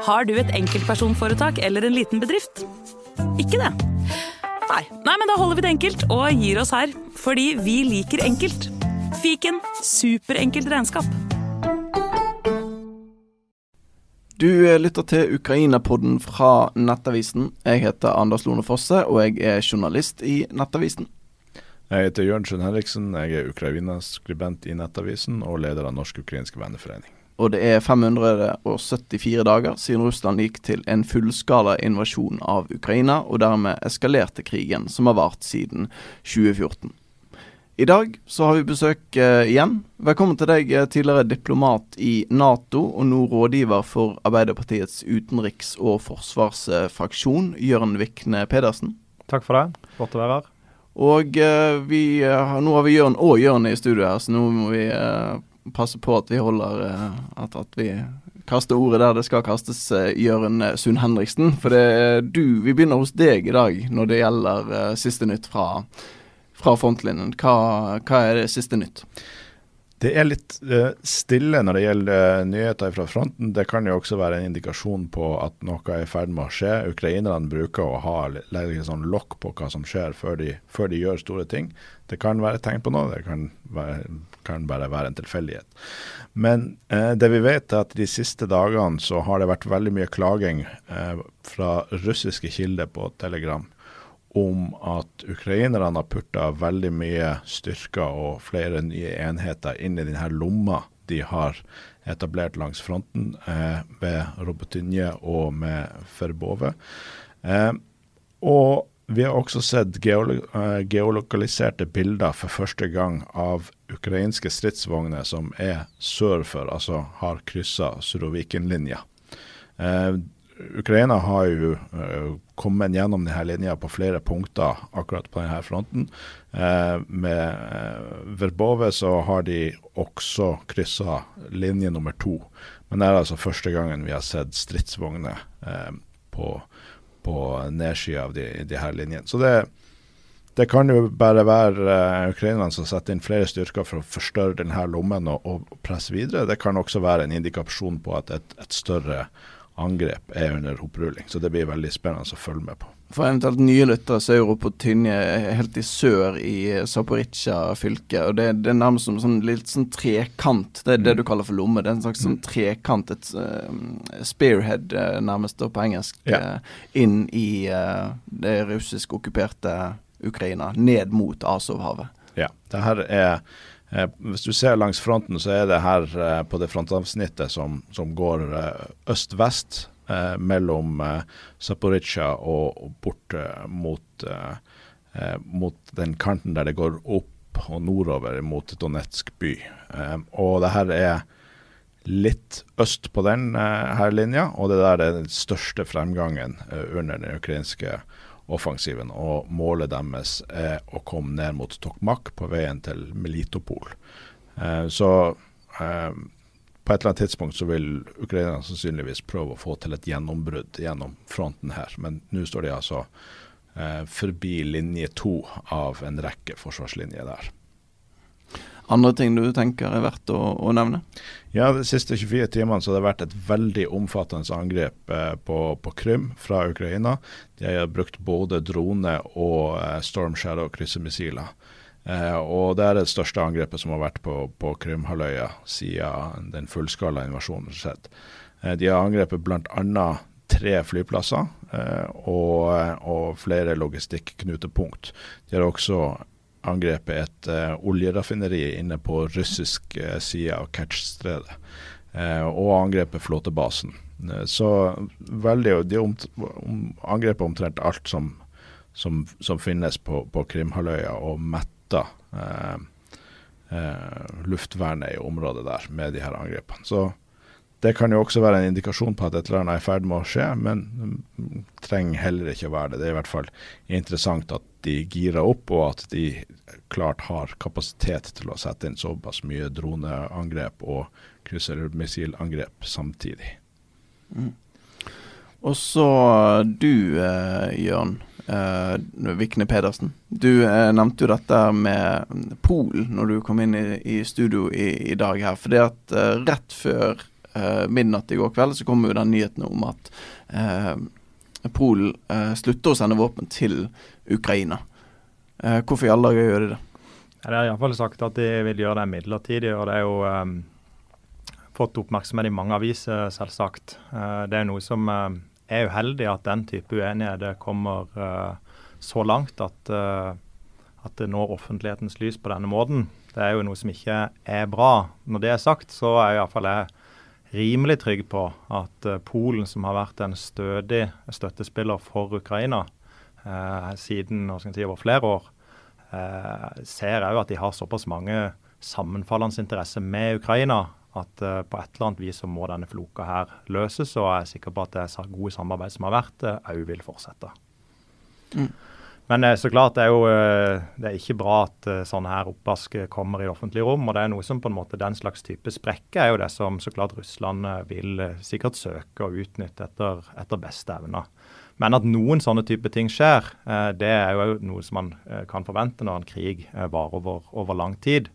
Har du et enkeltpersonforetak eller en liten bedrift? Ikke det? Nei. Nei, men da holder vi det enkelt og gir oss her. Fordi vi liker enkelt. Fiken superenkelt regnskap. Du lytter til Ukraina-podden fra Nettavisen. Jeg heter Anders Lone Fosse, og jeg er journalist i Nettavisen. Jeg heter Jørn Schjøn Henriksen. Jeg er Ukraina-skribent i Nettavisen og leder av Norsk-ukrainsk venneforening. Og det er 574 dager siden Russland gikk til en fullskala invasjon av Ukraina, og dermed eskalerte krigen, som har vart siden 2014. I dag så har vi besøk eh, igjen. Velkommen til deg, eh, tidligere diplomat i Nato og nå rådgiver for Arbeiderpartiets utenriks- og forsvarsfraksjon, Jørn Vikne Pedersen. Takk for det. Godt å være her. Og eh, vi, uh, nå har vi Jørn og Jørn i studio her, så nå må vi passe på at vi holder at, at, vi kaster ordet der det skal kastes, Jørund Sund Henriksen. For det er du Vi begynner hos deg i dag når det gjelder siste nytt fra fra frontlinjen. Hva, hva, er det siste nytt? Det er litt stille når det gjelder nyheter fra fronten. Det kan jo også være en indikasjon på at noe er i ferd med å skje. Ukrainerne bruker å ha legge sånn lokk på hva som skjer før de, før de, gjør store ting. Det kan være tegn på noe, det kan, være, kan bare være en tilfeldighet. Men eh, det vi vet er at de siste dagene så har det vært veldig mye klaging fra russiske kilder på Telegram om at ukrainerne har putta veldig mye styrker og flere nye enheter inn i denne lomma de har etablert langs fronten eh, ved Robotinje og med Ferbove. Eh, og vi har også sett eh, geolokaliserte bilder for første gang av ukrainske stridsvogner som er sør for, altså har kryssa Suroviken-linja. Eh, Ukraina har jo uh, kommet gjennom denne linja på flere punkter akkurat på denne fronten. Uh, med uh, Verbove så har de også kryssa linje nummer to. Men det er altså første gangen vi har sett stridsvogner på, på nedsida av de, de, her linjene. Så det, det kan jo bare være ukrainerne som setter inn flere styrker for å forstørre denne lommen og, og presse videre. Det kan også være en indikasjon på at et, et større angrep er under opprulling. Så det blir veldig spennende å følge med på. For eventuelt nye lyttere så er jo Ropotinje helt i sør i Zaporizjzja fylke. og det, det, er nærmest som sånn litt sånn trekant. Det er det mm. du kaller for lomme. Det er en slags sånn mm. trekant, et uh, spearhead uh, nærmest da på engelsk, ja. uh, inn i det russisk okkuperte Ukraina. Ned mot Azovhavet. Ja. det her er Eh, hvis du ser langs fronten, så er det her eh, på det frontavsnittet som, som går eh, øst-vest eh, mellom eh, Zaporizjzja og, og, bort eh, mot, mot den kanten der det går opp og nordover mot Donetsk by. og det her er litt øst på den her linja, og det der er den største fremgangen under den ukrainske offensiven, og målet deres er å komme ned mot Tokmak på veien til Melitopol. Eh, så eh, på et eller annet tidspunkt så vil Ukraina sannsynligvis prøve å få til et gjennombrudd gjennom fronten her, men nå står de altså eh, forbi linje to av en rekke forsvarslinjer der. Andre ting du tenker er verdt å, å nevne? Ja, De siste 24 timene så har det vært et veldig omfattende angrep eh, på, på, Krim fra Ukraina. De har brukt både drone og eh, Storm Shadow kryssemissiler. Eh, og Det er det største angrepet som har vært på, på Krimhalvøya siden den fullskala invasjonen har skjedd. Eh, de har angrepet bl.a. tre flyplasser eh, og, og flere logistikknutepunkt. De har også angrepet et uh, oljeraffineri inne på russisk uh, side av Kertsj-stredet. Uh, og angrepet flåtebasen. Så veldig De om, om, angrepet omtrent alt som, som, som finnes på, på Krimhalvøya, og metta luftvernet i området der med de her angrepene. Så det kan jo også være en indikasjon på at et eller annet er i ferd med å skje, men trenger heller ikke å være det. Det er i hvert fall interessant at de girer opp, og at de klart har kapasitet til å sette inn såpass mye droneangrep og kryssermissilangrep samtidig. Mm. Og så du, eh, Jørn eh, Vikne Pedersen. Du eh, nevnte jo dette med Polen når du kom inn i, i studio i, i, dag her. fordi at eh, rett før midnatt i går kveld så kom jo den nyheten om at eh, Polen eh, slutter å sende våpen til Ukraina. Eh, hvorfor i alle dager gjør de det? Ja, de har iallfall sagt at de vil gjøre det midlertidig. og det er jo um, fått oppmerksomhet i mange aviser, selvsagt. Det er noe som uh, er uheldig at den type uenighet kommer så langt at, at det når offentlighetens lys på denne måten. Det er jo noe som ikke er bra. Når det er sagt, så er iallfall jeg rimelig trygg på at Polen, som har vært en stødig støttespiller for Ukraina siden si, over flere år, eh, ser òg at de har såpass mange sammenfallende interesser med Ukraina at eh, på et eller annet vis så må denne floka her løses. Og jeg er sikker på at det gode samarbeidet som har vært, òg eh, vil fortsette. Mm. Men eh, så klart, det er jo eh, det er ikke bra at eh, sånne her oppvask kommer i det offentlige rom. og det er noe som på en måte Den slags type sprekker er jo det som så klart Russland vil sikkert søke å utnytte etter, etter beste evne. Men at noen sånne type ting skjer, det er jo noe som man kan forvente når en krig varer over, over, lang tid.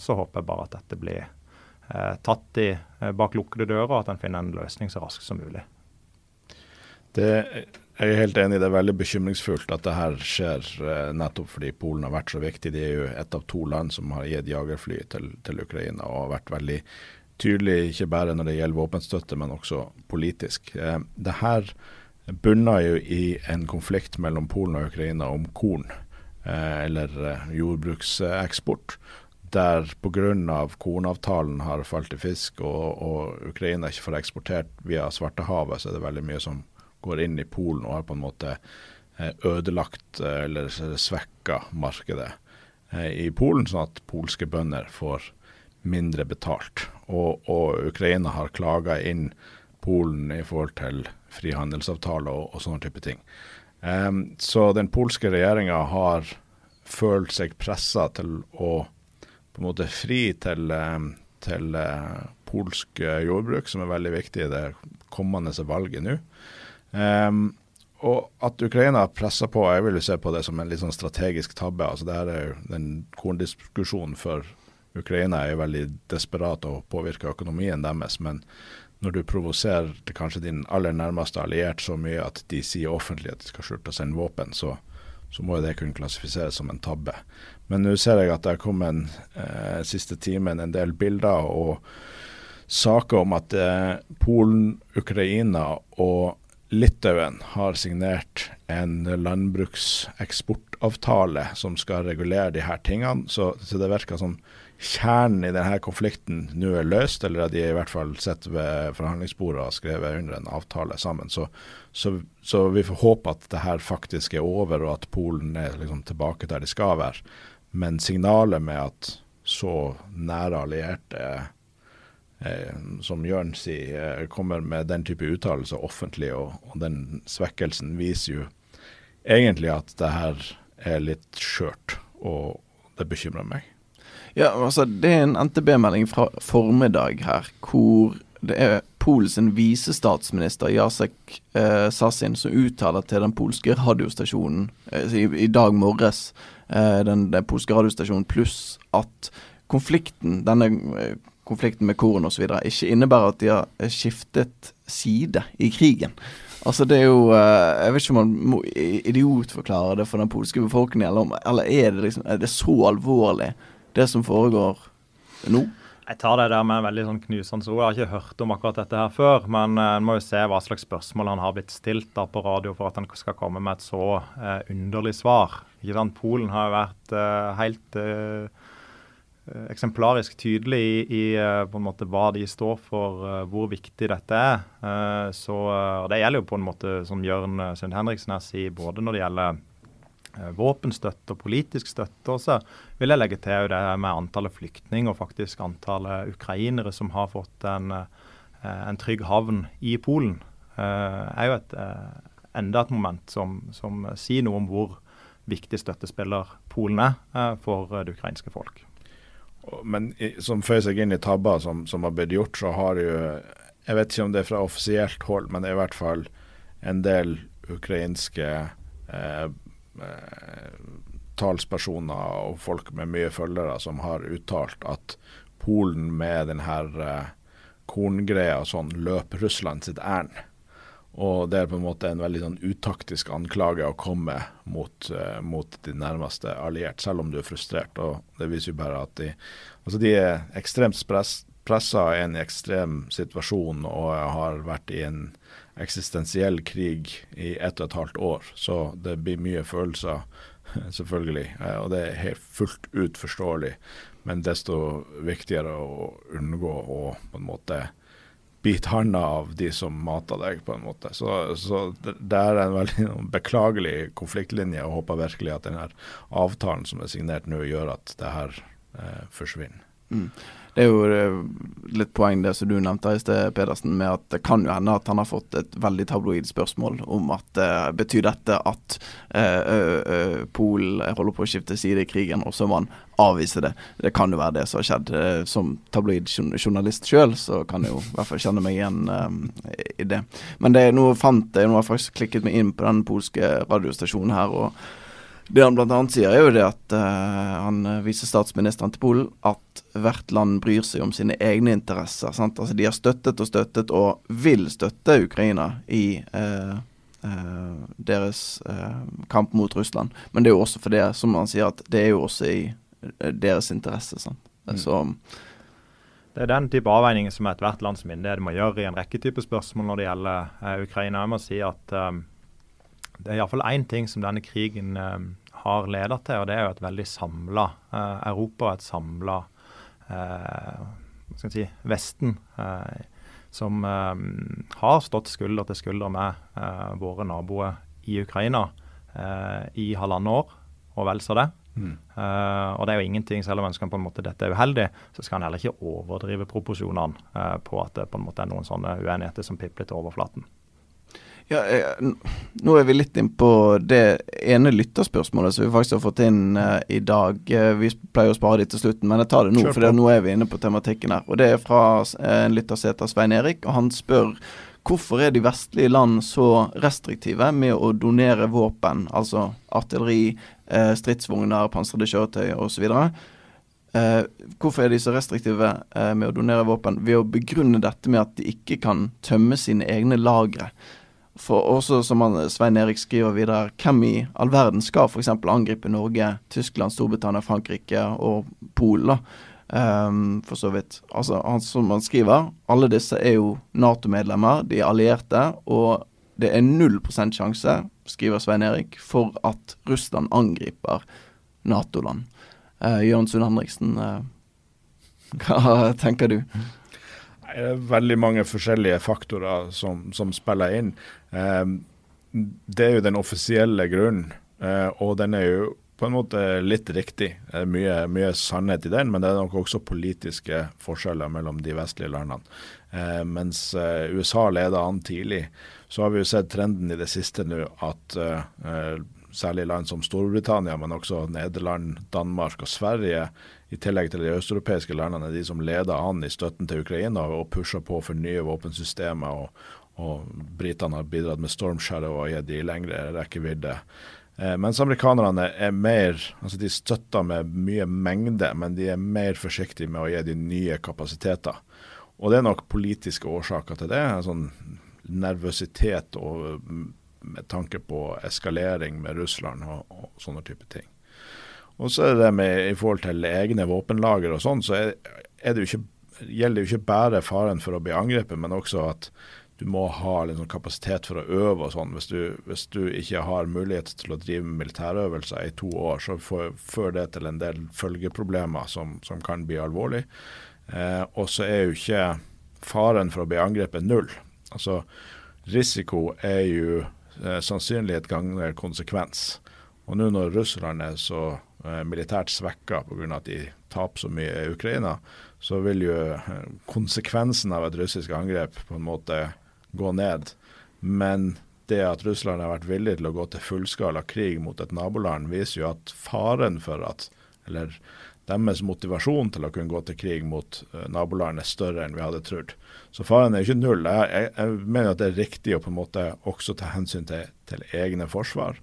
Så håper jeg bare at dette blir tatt i bak lukkede dører, og at en finner en løsning så raskt som mulig. Det, jeg er helt enig, det er veldig bekymringsfullt at det her skjer nettopp fordi Polen har vært så viktig. De er jo et av to land som har gitt jagerfly til, til Ukraina og har vært veldig tydelig, ikke bare når det gjelder våpenstøtte, men også politisk. det her bunner jo i en konflikt mellom Polen og Ukraina om korn, eh, eller eh, jordbrukseksport. Der pga. kornavtalen har falt i fisk, og, og, Ukraina ikke får eksportert via Svartehavet, så er det veldig mye som går inn i Polen og har på en måte eh, ødelagt eh, eller svekka markedet eh, i Polen, sånn at polske bønder får mindre betalt. Og, og Ukraina har klaga inn Polen i forhold til frihandelsavtaler og, og sånne type ting. Um, så den polske regjeringa har følt seg pressa til å på en måte fri til, til uh, polsk jordbruk, som er veldig viktig i det kommende valget nå. Um, og at Ukraina presser på, jeg vil jo se på det som en litt sånn strategisk tabbe. altså det her er jo Den korndiskusjonen for Ukraina er jo veldig desperat å påvirke økonomien deres. Men når du provoserer kanskje din aller nærmeste alliert så mye at de sier offentlig at de skal slutte å sende våpen, så, så må det kunne klassifiseres som en tabbe. Men nå ser jeg at det har kommet eh, siste timen en del bilder og saker om at eh, Polen, Ukraina og Litauen har signert en landbrukseksportavtale som skal regulere de her tingene. Så, så det virker som kjernen i denne konflikten nå er løst, eller at de i hvert fall sitter ved forhandlingsbordet og skrevet under en avtale sammen. Så, så, så, vi får håpe at det her faktisk er over, og at Polen er liksom tilbake der de skal være. Men signalet med at så nære allierte som Jørn sier, eh, kommer med den type uttalelser offentlig, og, og, den svekkelsen viser jo egentlig at det her er litt skjørt, og det bekymrer meg. Ja, altså Det er en NTB-melding fra formiddag her, hvor det er Polens visestatsminister Jacek eh, Sasin som uttaler til den polske radiostasjonen eh, i, i, dag morges, eh, den, den polske radiostasjonen pluss, at konflikten, denne eh, konflikten med Koren osv. ikke innebærer at de har skiftet side i krigen. Altså Det er jo eh, Jeg vet ikke om man må idiotforklare det for den polske befolkningen, eller, eller er, det liksom, er det så alvorlig, det som foregår nå? Jeg tar det der med en veldig sånn knusende ord. Jeg har ikke hørt om akkurat dette her før. Men eh, en må jo se hva slags spørsmål han har blitt stilt da på radio for at han skal komme med et så uh, underlig svar. Ikke sant? Polen har jo vært uh, helt Eh, eksemplarisk tydelig i, i, eh, på en måte hva de står for, uh, hvor viktig dette er. Så Det gjelder jo på en måte, som Jørn Sund Henriksen her sier, både når det gjelder våpenstøtte og politisk støtte. også, vil jeg legge til det med antallet flyktninger og faktisk antallet ukrainere som har fått en, en trygg havn i Polen. er jo et, enda et moment som, som, sier noe om hvor viktig støttespiller Polen er for det ukrainske folk. Men som føyer seg inn i tabber som, som, har blitt gjort, så har jo Jeg vet ikke om det er fra offisielt hold, men det er i hvert fall en del ukrainske eh, eh, talspersoner og folk med mye følgere som har uttalt at Polen med denne eh, korngreia sånn løper Russland sitt ærend. Og det er på en måte en veldig sånn utaktisk anklage å komme mot, uh, mot de nærmeste alliert, selv om du er frustrert. Og det viser jo bare at de, altså de er ekstremt press, pressa i en ekstrem situasjon og har vært i en eksistensiell krig i ett og et halvt år. Så det blir mye følelser, selvfølgelig. Uh, og det er helt fullt ut forståelig. Men desto viktigere å unngå å på en måte bite handa av de som mater deg, på en måte. Så, så det, er en veldig beklagelig konfliktlinje, og håper virkelig at denne avtalen som er signert nå, gjør at det her eh, forsvinner. Mm. Det er jo eh, litt poeng det som du nevnte i sted, Pedersen, med at det kan jo hende at han har fått et veldig tabloid spørsmål om at uh, betyr dette at uh, Polen holder på å skifte side i krigen, og så må han avvise det. Det kan jo være det som har skjedd. som tabloid journalist sjøl, så kan jeg jo i hvert fall kjenne meg igjen i det. Men det er noe fant jeg, nå har jeg faktisk klikket meg inn på den polske radiostasjonen her. og det han bl.a. sier, er jo det at uh, han eh, viser statsministeren til Polen at hvert land bryr seg om sine egne interesser. Sant? Altså De har støttet og støttet og vil støtte Ukraina i uh, uh, deres kamp mot Russland. Men det er jo også for det, som han sier, at det er jo også i deres interesse. Sant? Mm. Så det er den type avveininger som ethvert lands myndighet må gjøre i en rekke typer spørsmål når det gjelder Ukraina. Jeg må si at um, det er iallfall én ting som denne krigen eh, har ledet til, og det er jo et veldig samla eh, Europa og et samla eh, si, Vesten. Eh, som eh, har stått skulder til skulder med eh, våre naboer i Ukraina i halvannet år, og vel så det. Mm. Og det er jo ingenting, selv om ønsker på en måte dette er uheldig, så skal en heller ikke overdrive proporsjonene på at det på en måte er noen sånne uenigheter som pipler til overflaten. Ja, nå er vi litt inn på det ene lytterspørsmålet som vi faktisk har fått inn uh, i dag. Uh, vi pleier å spare det til slutten, men jeg tar det nå, for nå er vi inne på tematikken her. Og Det er fra uh, en lytter som heter Svein Erik, og han spør hvorfor er de vestlige land så restriktive med å donere våpen, altså artilleri, stridsvogner, pansrede kjøretøy osv.? Uh, hvorfor er de så restriktive uh, med å donere våpen? Ved å begrunne dette med at de ikke kan tømme sine egne lagre. For også, som han, Svein Erik skriver videre, hvem i all verden skal f.eks. angripe Norge, Tyskland, Storbritannia, Frankrike og Polen? Um, for så vidt. Altså, han, som han skriver, alle disse er jo Nato-medlemmer, de er allierte, og det er null prosent sjanse, skriver Svein Erik, for at Russland angriper Nato-land. Uh, Jørn Sund Henriksen, uh, hva tenker du? Det er veldig mange forskjellige faktorer som, som spiller inn. Eh, det er jo den offisielle grunnen, eh, og den er jo på en måte litt riktig. Det er mye, mye, sannhet i den, men det er nok også politiske forskjeller mellom de vestlige landene. Eh, mens eh, USA leder an tidlig, så har vi jo sett trenden i det siste nå at eh, særlig land som Storbritannia, men også Nederland, Danmark og Sverige i tillegg til de østeuropeiske landene, er de som leder an i støtten til Ukraina og pusher på for nye våpensystemer. og, og Britene har bidratt med Storm Shadow og gitt de lengre rekkevidde. Eh, mens amerikanerne er mer altså De støtter med mye mengde, men de er mer forsiktige med å gi de nye kapasiteter. Og det er nok politiske årsaker til det. En sånn nervøsitet og, med tanke på eskalering med Russland og, og sånne type ting. Og så er det med i forhold til egne våpenlager og sånn, så er, er det ikke, gjelder jo ikke bare faren for å bli angrepet, men også at du må ha liksom kapasitet for å øve og sånn. Hvis, hvis, du ikke har mulighet til å drive med militærøvelser i to år, så fører det til en del følgeproblemer som, som kan bli alvorlig. Eh, og så er jo ikke faren for å bli angrepet null. Altså risiko er jo eh, sannsynlighet ganger konsekvens. Og nå når Russland er så militært svekka pga. at de taper så mye i Ukraina, så vil jo eh, konsekvensen av et russisk angrep på en måte gå ned. Men det at Russland har vært villig til å gå til fullskala krig mot et naboland, viser jo at faren for at Eller deres motivasjon til å kunne gå til krig mot uh, naboland er større enn vi hadde trodd. Så faren er ikke null. Jeg, jeg, jeg, mener at det er riktig å på en måte også ta hensyn til, til egne forsvar.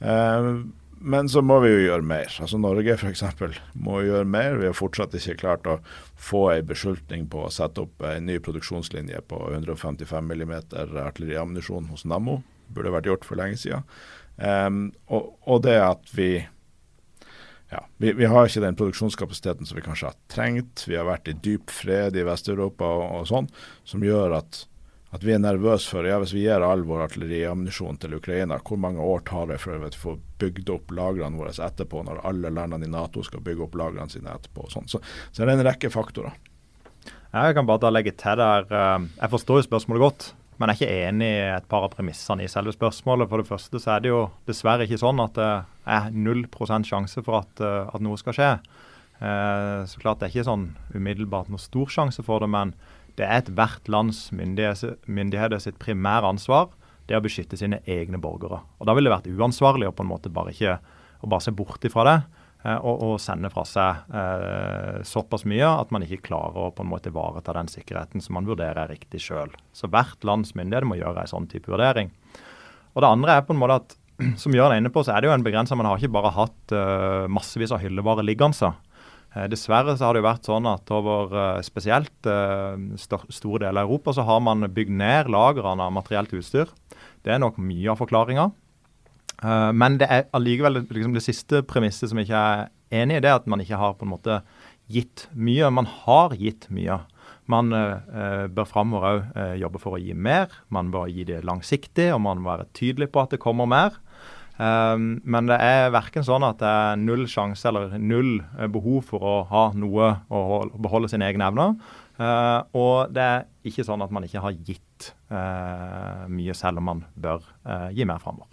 Uh, men så må vi jo gjøre mer. Altså Norge f.eks. må gjøre mer. Vi har fortsatt ikke klart å få en beslutning på å sette opp en ny produksjonslinje på 155 mm artilleriammunisjon hos Nammo. Burde vært gjort for lenge siden. Um, og, og, det at vi ja, vi, vi, har ikke den produksjonskapasiteten som vi kanskje har trengt. Vi har vært i dyp fred i Vest-Europa og, og sånn, som gjør at at vi er nervøse for ja, hvis vi gir all vår artilleriammunisjon til Ukraina, hvor mange år tar det før vi får bygd opp lagrene våre etterpå, når alle landene i Nato skal bygge opp lagrene sine etterpå. og Sånn. Så, så, det er en rekke faktorer. Jeg kan bare da legge til der. Eh, jeg forstår jo spørsmålet godt, men jeg er ikke enig i et par av premissene i selve spørsmålet. For det første så er det jo dessverre ikke sånn at det er null prosent sjanse for at, eh, at, noe skal skje. Eh, så klart det er ikke sånn umiddelbart noe stor sjanse for det, men det er ethvert lands myndigheter sitt primære ansvar det å beskytte sine egne borgere. Og Da ville det vært uansvarlig å på en måte bare ikke å bare se bort ifra det eh, og, og, sende fra seg eh, såpass mye at man ikke klarer å på en måte ivareta den sikkerheten som man vurderer er riktig sjøl. Så hvert lands myndigheter må gjøre en sånn type vurdering. Og Det andre er på en måte at som Jørn er inne på, så er det jo en begrensa Man har ikke bare hatt uh, massevis av hyllevare liggende. Eh, dessverre så har det jo vært sånn at over eh, spesielt eh, store deler av Europa så har man bygd ned lagrene av materielt utstyr. Det er nok mye av forklaringa. Men det er allikevel liksom det siste premisset som jeg ikke er enig i, det er at man ikke har på en måte gitt mye. Man har gitt mye. Man bør framover òg jobbe for å gi mer. Man bør gi det langsiktig, og man må være tydelig på at det kommer mer. Um, men det er verken sånn at det er null sjanse eller null eh, behov for å ha noe og beholde sine egne evner. Uh, og det er ikke sånn at man ikke har gitt uh, mye, selv om man bør gi mer framover.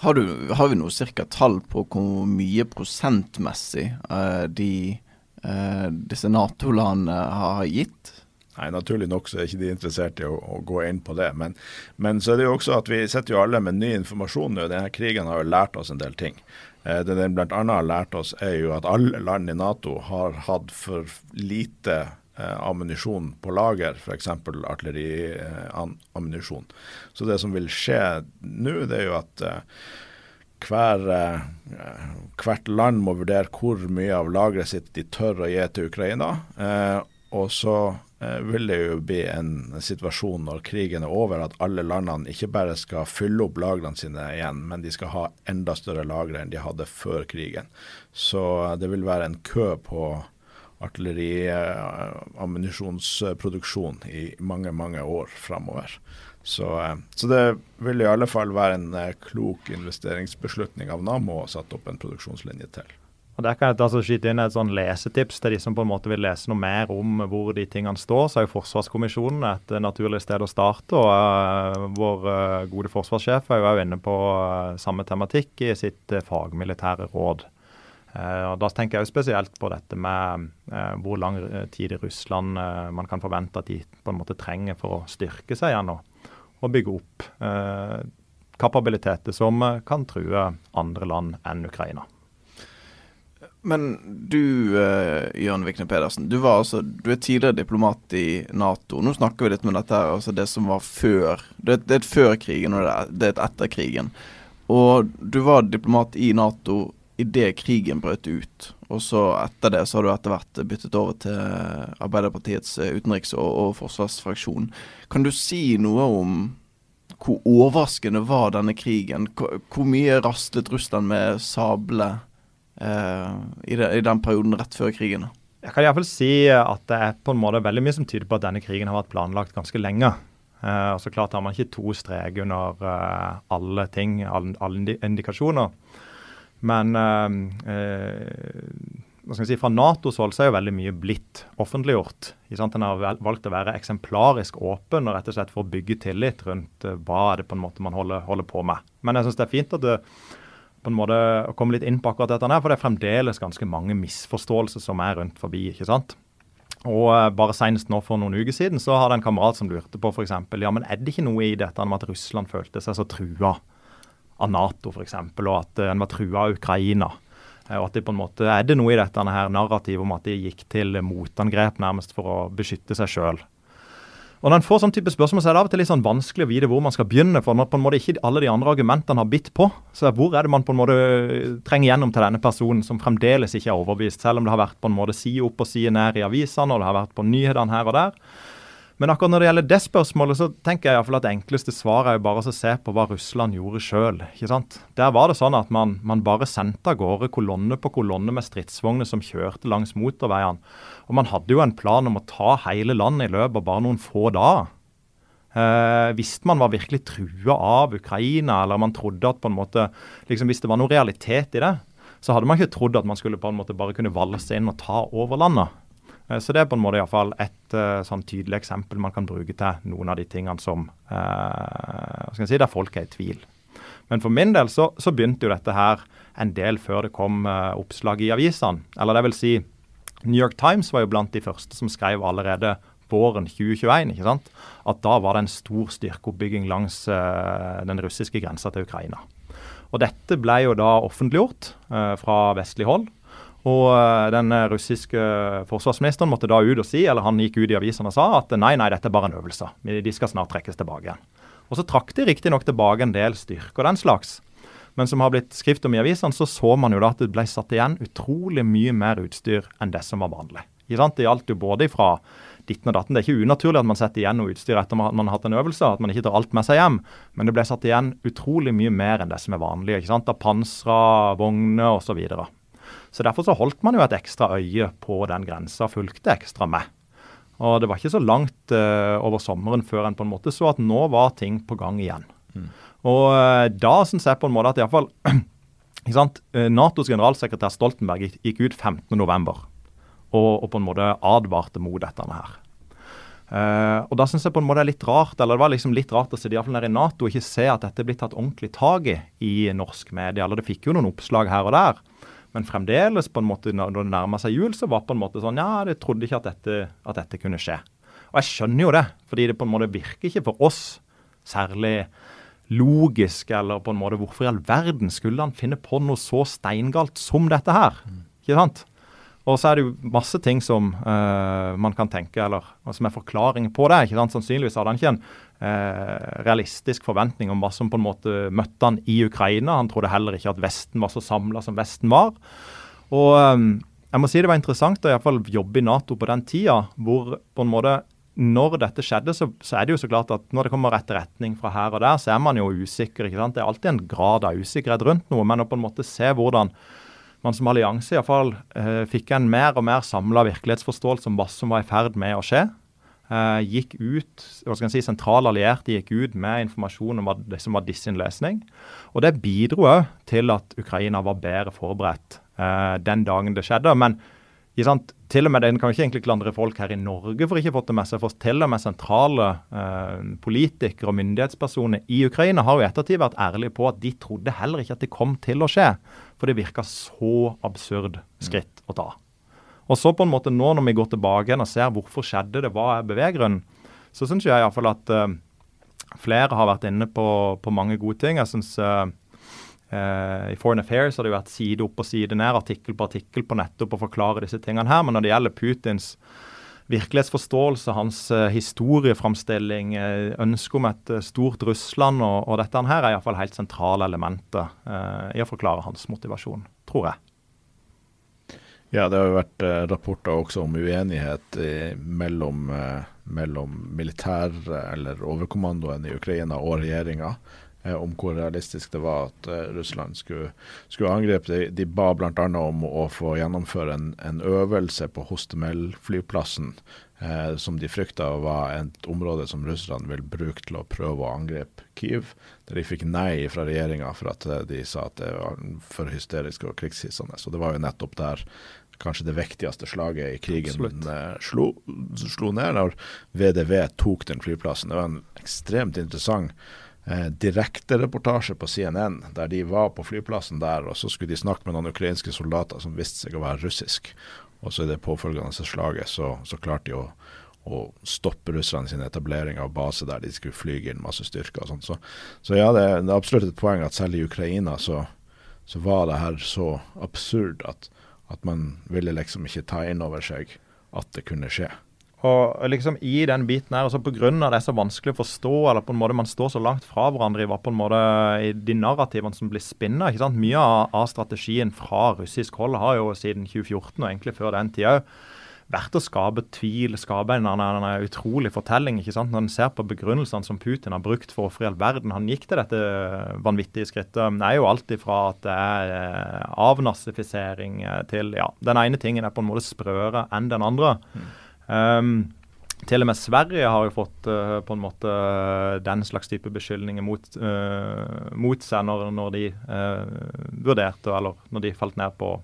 Har, har, vi noe cirka tall på hvor mye prosentmessig de, disse Nato-landene har gitt? Nei, Naturlig nok så er ikke de interessert i å, å gå inn på det. Men, men, så er det jo også at vi sitter jo alle med ny informasjon nå. Denne krigen har jo lært oss en del ting. Eh, det den bl.a. har lært oss, er jo at alle land i Nato har hatt for lite eh, ammunisjon på lager, f.eks. artilleriammunisjon. Eh, så det som vil skje nå, det er jo at hver, hvert land må vurdere hvor mye av lageret sitt de tør å gi til Ukraina. Og så vil det jo bli en situasjon når krigen er over, at alle landene ikke bare skal fylle opp lagrene sine igjen, men de skal ha enda større lagre enn de hadde før krigen. Så eh, det vil være en kø på artilleriammunisjonsproduksjon i mange, mange år framover. Så, eh, så, det vil i alle fall være en klok investeringsbeslutning av Nammo å sette opp en produksjonslinje til. Og Der kan jeg altså skyte inn et sånn lesetips til de som på en måte vil lese noe mer om hvor de tingene står. Så er jo Forsvarskommisjonen et naturlig sted å starte. og uh, Vår uh, gode forsvarssjef er jo også inne på uh, samme tematikk i sitt fagmilitære råd. og Da tenker jeg jo spesielt på dette med hvor lang tid i Russland man kan forvente at de på en måte trenger for å styrke seg igjen og, og bygge opp kapabiliteter som kan true andre land enn Ukraina. Men du, uh, Jørn Vikne Pedersen, du, altså, du, er tidligere diplomat i Nato. Nå snakker vi litt med dette her, altså det som var før. Det, det er et før krigen, og det det er et etter krigen. Og du var diplomat i Nato idet krigen brøt ut. Og så etter det så har du etter hvert byttet over til Arbeiderpartiets eh, utenriks- og, og forsvarsfraksjon. Kan du si noe om hvor overraskende var denne krigen? Hvor, hvor mye rastet Russland med sable? Eh, i, de, i, den perioden rett før krigen? Jeg kan iallfall si at det er på en måte veldig mye som tyder på at denne krigen har vært planlagt ganske lenge. Uh, og så klart har man ikke to streker under uh, alle ting, alle, alle indikasjoner. Men uh, si, fra Natos hold så er jo veldig mye blitt offentliggjort. En har valgt å være eksemplarisk åpen og rett og slett for å bygge tillit rundt hva er det på en måte man holder, holder på med. Men jeg syns det er fint at det, på en måte å komme litt inn på akkurat dette, her, for det er fremdeles ganske mange misforståelser som er rundt forbi. ikke sant? Og uh, Bare senest nå for noen uker siden så hadde en kamerat som lurte på f.eks. Ja, men er det ikke noe i dette med at Russland følte seg så trua av Nato f.eks., og at uh, en var trua av Ukraina? Uh, og at det på en måte Er det noe i dette her narrativet om at de gikk til motangrep nærmest for å beskytte seg sjøl? Og Når en får sånn type spørsmål, så er det av og til litt sånn vanskelig å vite hvor man skal begynne. For når på en måte ikke alle de andre argumentene har bitt på. Så hvor er det man på en måte trenger gjennom til denne personen som fremdeles ikke er overbevist, selv om det har vært på en måte side opp og side ned i avisene og det har vært på nyhetene her og der. Men akkurat når det gjelder det spørsmålet, så tenker jeg i hvert fall at det enkleste svaret er jo bare å se på hva Russland gjorde sjøl. Der var det sånn at man, man bare sendte av gårde kolonne på kolonne med stridsvogner som kjørte langs motorveiene. Og man hadde jo en plan om å ta hele landet i løpet av bare noen få dager. Eh, hvis man var virkelig trua av Ukraina, eller man trodde at på en måte, liksom hvis det var noe realitet i det, så hadde man ikke trodd at man skulle på en måte bare kunne valse inn og ta over landet. Eh, så det er på en måte iallfall et uh, sånn tydelig eksempel man kan bruke til noen av de tingene som jeg si, der folk er i tvil. Men for min del så, så begynte jo dette her en del før det kom uh, oppslag i avisene. Eller det vil si, New York Times var jo blant de første som skrev allerede våren 2021 ikke sant? at da var det en stor styrkeoppbygging langs uh, den russiske grensa til Ukraina. Og Dette ble jo da offentliggjort fra vestlig hold. Og eh, den eh, russiske forsvarsministeren måtte da ut og si, eller han gikk ut i avisene og sa at nei, nei, dette er bare en øvelse. De skal snart trekkes tilbake igjen. Og så trakk de riktignok tilbake en del styrker og den slags. Men som har blitt skrift om i avisene, så så man jo da at det ble satt igjen utrolig mye mer utstyr enn det som var vanlig. Det gjaldt jo både fra ditten og datten. Det er ikke unaturlig at man setter igjen noe utstyr etter at man har hatt en øvelse, at man ikke tar alt med seg hjem. Men det ble satt igjen utrolig mye mer enn det som er vanlig. ikke sant? Av pansra, vogner osv. Så Derfor så holdt man jo et ekstra øye på den grensa, fulgte ekstra med. Og Det var ikke så langt uh, over sommeren før en på en måte så at nå var ting på gang igjen. Mm. Og uh, da syns jeg på en måte at iallfall uh, Natos generalsekretær Stoltenberg gikk ut 15.11. Og, og på en måte advarte mot dette her. Uh, og da synes jeg på en måte er litt rart eller det var liksom litt rart å se de i Nato ikke se at dette blir tatt ordentlig tak i i norsk media. Eller det fikk jo noen oppslag her og der. Men fremdeles, på en måte, når det nærma seg jul, så var det på en måte sånn Ja, jeg trodde ikke at dette, at dette kunne skje. Og jeg skjønner jo det, fordi det på en måte virker ikke for oss særlig logisk, eller på en måte Hvorfor i all verden skulle han finne på noe så steingalt som dette her? Ikke sant? Og så er det jo masse ting som uh, man kan tenke, eller som er forklaringer på det. ikke sant? Sannsynligvis hadde han ikke en realistisk forventning om hva som på en måte møtte han i Ukraina. Han trodde heller ikke at Vesten var så samla som Vesten var. Og um, jeg må si det var interessant å i fall jobbe i Nato på den tida, hvor på en måte når dette skjedde, så, så, er det jo så klart at når det kommer etterretning fra her og der, så er man jo usikker. ikke sant? Det er alltid en grad av usikkerhet rundt noe, men å på en måte se hvordan man som allianse iallfall eh, fikk en mer og mer samla virkelighetsforståelse om hva som var i ferd med å skje. Eh, gikk ut, hva skal jeg si, Sentrale allierte gikk ut med informasjon om det som var sin løsning. Og Det bidro òg til at Ukraina var bedre forberedt eh, den dagen det skjedde. Men til og med Den kan ikke egentlig klandre folk her i Norge for ikke fått det med seg. For til og med sentrale eh, politikere og myndighetspersoner i Ukraina har jo ettertid vært ærlige på at de trodde heller ikke at det kom til å skje. For det virka så absurd skritt å ta. Og så på en måte nå når vi går tilbake igjen og ser hvorfor skjedde det, hva er beveggrunnen, så syns jeg iallfall at uh, flere har vært inne på, på mange gode ting. Jeg synes uh, uh, I Foreign Affairs har det jo vært side opp og side ned, artikkel på artikkel på nettopp å forklare disse tingene her. Men når det gjelder Putins virkelighetsforståelse, hans historieframstilling, uh, ønske om et stort Russland og, og dette her er iallfall helt sentrale elementer i å forklare hans motivasjon, tror jeg. Ja, det har jo vært rapporter også om uenighet mellom, mellom militær- eller overkommandoen i Ukraina og regjeringa om hvor realistisk det var at Russland skulle, skulle angripe. De, de ba bl.a. om å få gjennomføre en, en øvelse på Hostomel-flyplassen, eh, som de frykta var et område som russerne vil bruke til å prøve å angripe Kyiv. Der de fikk nei fra regjeringa for at de sa at det var for hysterisk og krigshissende. Så det var jo nettopp der kanskje det viktigste slaget i krigen slo, slo, ned, når VDV tok den flyplassen. Det var en ekstremt interessant eh, direktereportasje på CNN, der de var på flyplassen der, og så skulle de snakke med noen ukrainske soldater som viste seg å være russisk. Og så i det påfølgende slaget så, så klarte de å, å stoppe russerne sin etablering av base der de skulle flyge inn masse styrker og sånt. Så, så ja, det, det, er absolutt et poeng at selv i Ukraina så, så var det her så absurd at, at man ville liksom ikke ta inn over seg at det kunne skje. Og liksom i den biten her, altså Pga. det er så vanskelig å forstå, eller på en måte man står så langt fra hverandre i, på en måte, i de narrativene som blir spinna. Mye av, strategien fra russisk hold har jo siden 2014 og egentlig før den tida vært å skape tvil, skape en, en, utrolig fortelling. ikke sant? Når en ser på begrunnelsene som Putin har brukt for hvorfor i all verden han gikk til dette vanvittige skrittet, det er jo alt ifra at det er eh, avnazifisering eh, til ja, Den ene tingen er på en måte sprøere enn den andre. Mm. Um, til og med Sverige har jo fått uh, på en måte den slags type beskyldninger mot, uh, mot seg når, når de uh, vurderte, eller når de falt ned på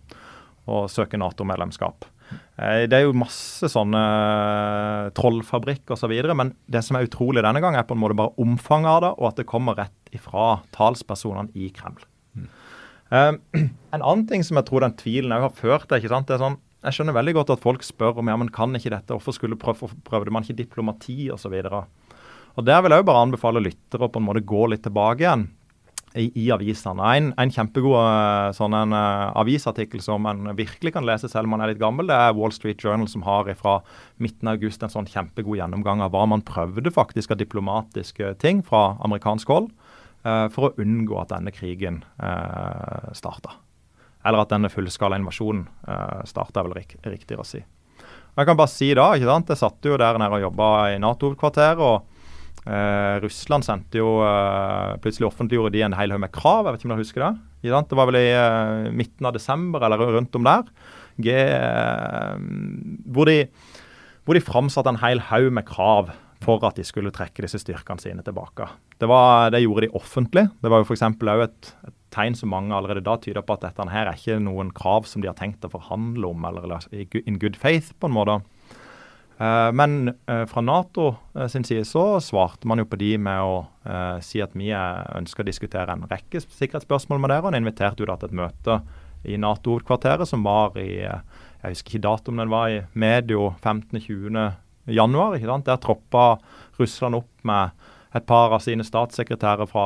å søke Nato-medlemskap. Eh, det er jo masse sånne eh, trollfabrikk osv. Men det som er utrolig denne gang, er på en måte bare omfanget av det, og at det kommer rett ifra talspersonene i Kreml. Mm. Um, en annen ting som jeg tror den tvilen har ført til, ikke sant, det er sånn, jeg skjønner veldig godt at folk spør om ja, men kan ikke dette, hvorfor skulle prøve, prøvde man ikke diplomati osv. Der vil jeg jo bare anbefale lyttere å på en måte gå litt tilbake igjen i, i avisene. En, en kjempegod uh, sånn en, uh, avisartikkel som en virkelig kan lese selv om man er litt gammel, det er Wall Street Journal som har fra midten av august en sånn kjempegod gjennomgang av hva man prøvde faktisk av diplomatiske ting fra amerikansk hold uh, for å unngå at denne krigen uh, starta. Eller at denne fullskala invasjonen uh, starta, vel rik riktigere å si. Jeg kan bare si da, ikke sant, Jeg satt jo der nede og jobba i Nato-hovedkvarteret. og Eh, Russland sendte jo eh, Plutselig offentliggjorde de en hel haug med krav. Jeg vet ikke om dere husker det? Det var vel i eh, midten av desember eller rundt om der. G, eh, hvor, de, hvor de framsatte en hel haug med krav for at de skulle trekke disse styrkene sine tilbake. Det, var, det gjorde de offentlig. Det var jo f.eks. òg et, et tegn som mange allerede da tyder på at dette her er ikke noen krav som de har tenkt å forhandle om eller, in good faith, på en måte. Eh, men uh, fra Nato uh, sin side så svarte man jo på de med å si at vi ønsker å diskutere en rekke sikkerhetsspørsmål med dere. Og inviterte jo da til et møte i Nato-hovedkvarteret som var i Jeg husker ikke datoen, den var i medio 15.-20. januar. Der troppa Russland opp med et par av sine statssekretærer fra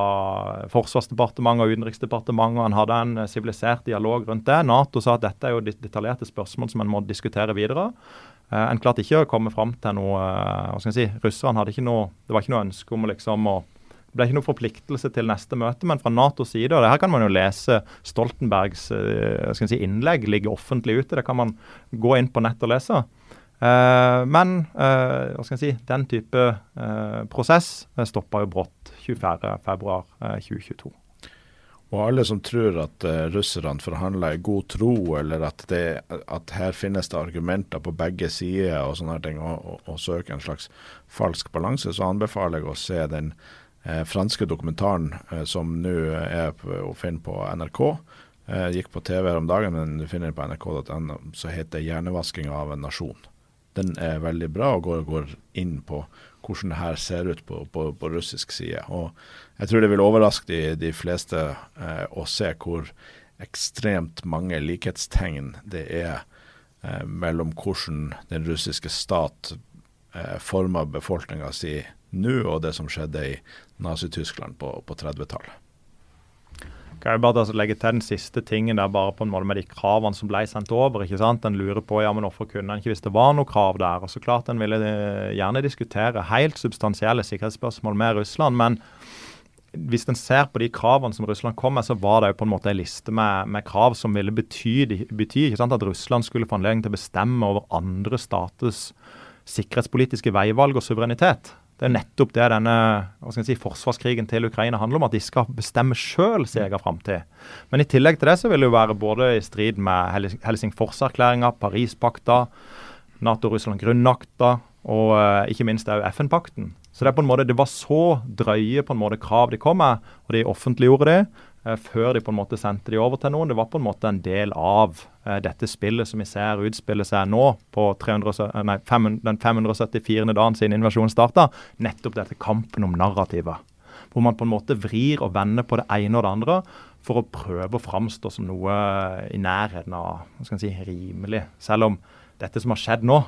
Forsvarsdepartementet og Utenriksdepartementet. Han hadde en sivilisert dialog rundt det. Nato sa at dette er jo detaljerte spørsmål som en må diskutere videre. Uh, en klarte ikke å komme fram til noe uh, hva skal jeg si, Russerne hadde ikke noe Det var ikke noe ønske om liksom å det ble ikke noe forpliktelse til neste møte, men fra Natos side og det her kan man jo lese Stoltenbergs si, innlegg ligger offentlig ute. Det kan man gå inn på nett og lese. Men hva skal jeg si, den type prosess uh, stoppa jo brått 24.2.2022. Og alle som tror at russerne forhandler i god tro, eller at, det, at, her finnes det argumenter på begge sider og sånne ting, og, og, og søker en slags falsk balanse, så anbefaler jeg å se den eh, franske dokumentaren eh, som nå er å finne på NRK. gikk på TV her om dagen, men du finner den på nrk.no, så heter 'Hjernevasking av en nasjon'. Den er veldig bra og går, går inn på hvordan det her ser ut på, på, på, russisk side. Og jeg tror det vil overraske de, de fleste eh, å se hvor ekstremt mange likhetstegn det er eh, mellom hvordan den russiske stat eh, former befolkninga si nå, og det som skjedde i Nazi-Tyskland på, på 30-tallet. Kan jeg bare legge til den siste tingen der bare på en måte med de kravene som ble sendt over. ikke sant? En lurer på ja, men hvorfor kunne en ikke hvis det var noe krav der. Og så klart En ville eh, gjerne diskutere helt substansielle sikkerhetsspørsmål med Russland. men hvis en ser på de kravene som Russland kom med, så var det jo på en måte en liste med, med krav som ville bety, bety sant, at Russland skulle få anledning til å bestemme over andre staters sikkerhetspolitiske veivalg og suverenitet. Det er nettopp det denne si, forsvarskrigen til Ukraina handler om. At de skal bestemme sjøl sin egen framtid. Men i tillegg til det så vil det jo være både i strid med Helsingforserklæringa, Parispakta, Nato-Russland-grunnakta og uh, ikke minst òg FN-pakten. Så det er på en måte, det var så drøye på en måte krav de kom med, og de offentliggjorde det. Eh, før de på en måte sendte de over til noen. Det var på en måte en del av uh, dette spillet som vi ser utspille seg nå, på 300, eh, nei, 500, den 574. dagen siden invasjonen starta. Nettopp dette kampen om narrativet. Hvor man på en måte vrir og vender på det ene og det andre for å prøve å framstå som noe i nærheten av hva skal si, rimelig. Selv om dette som har skjedd nå,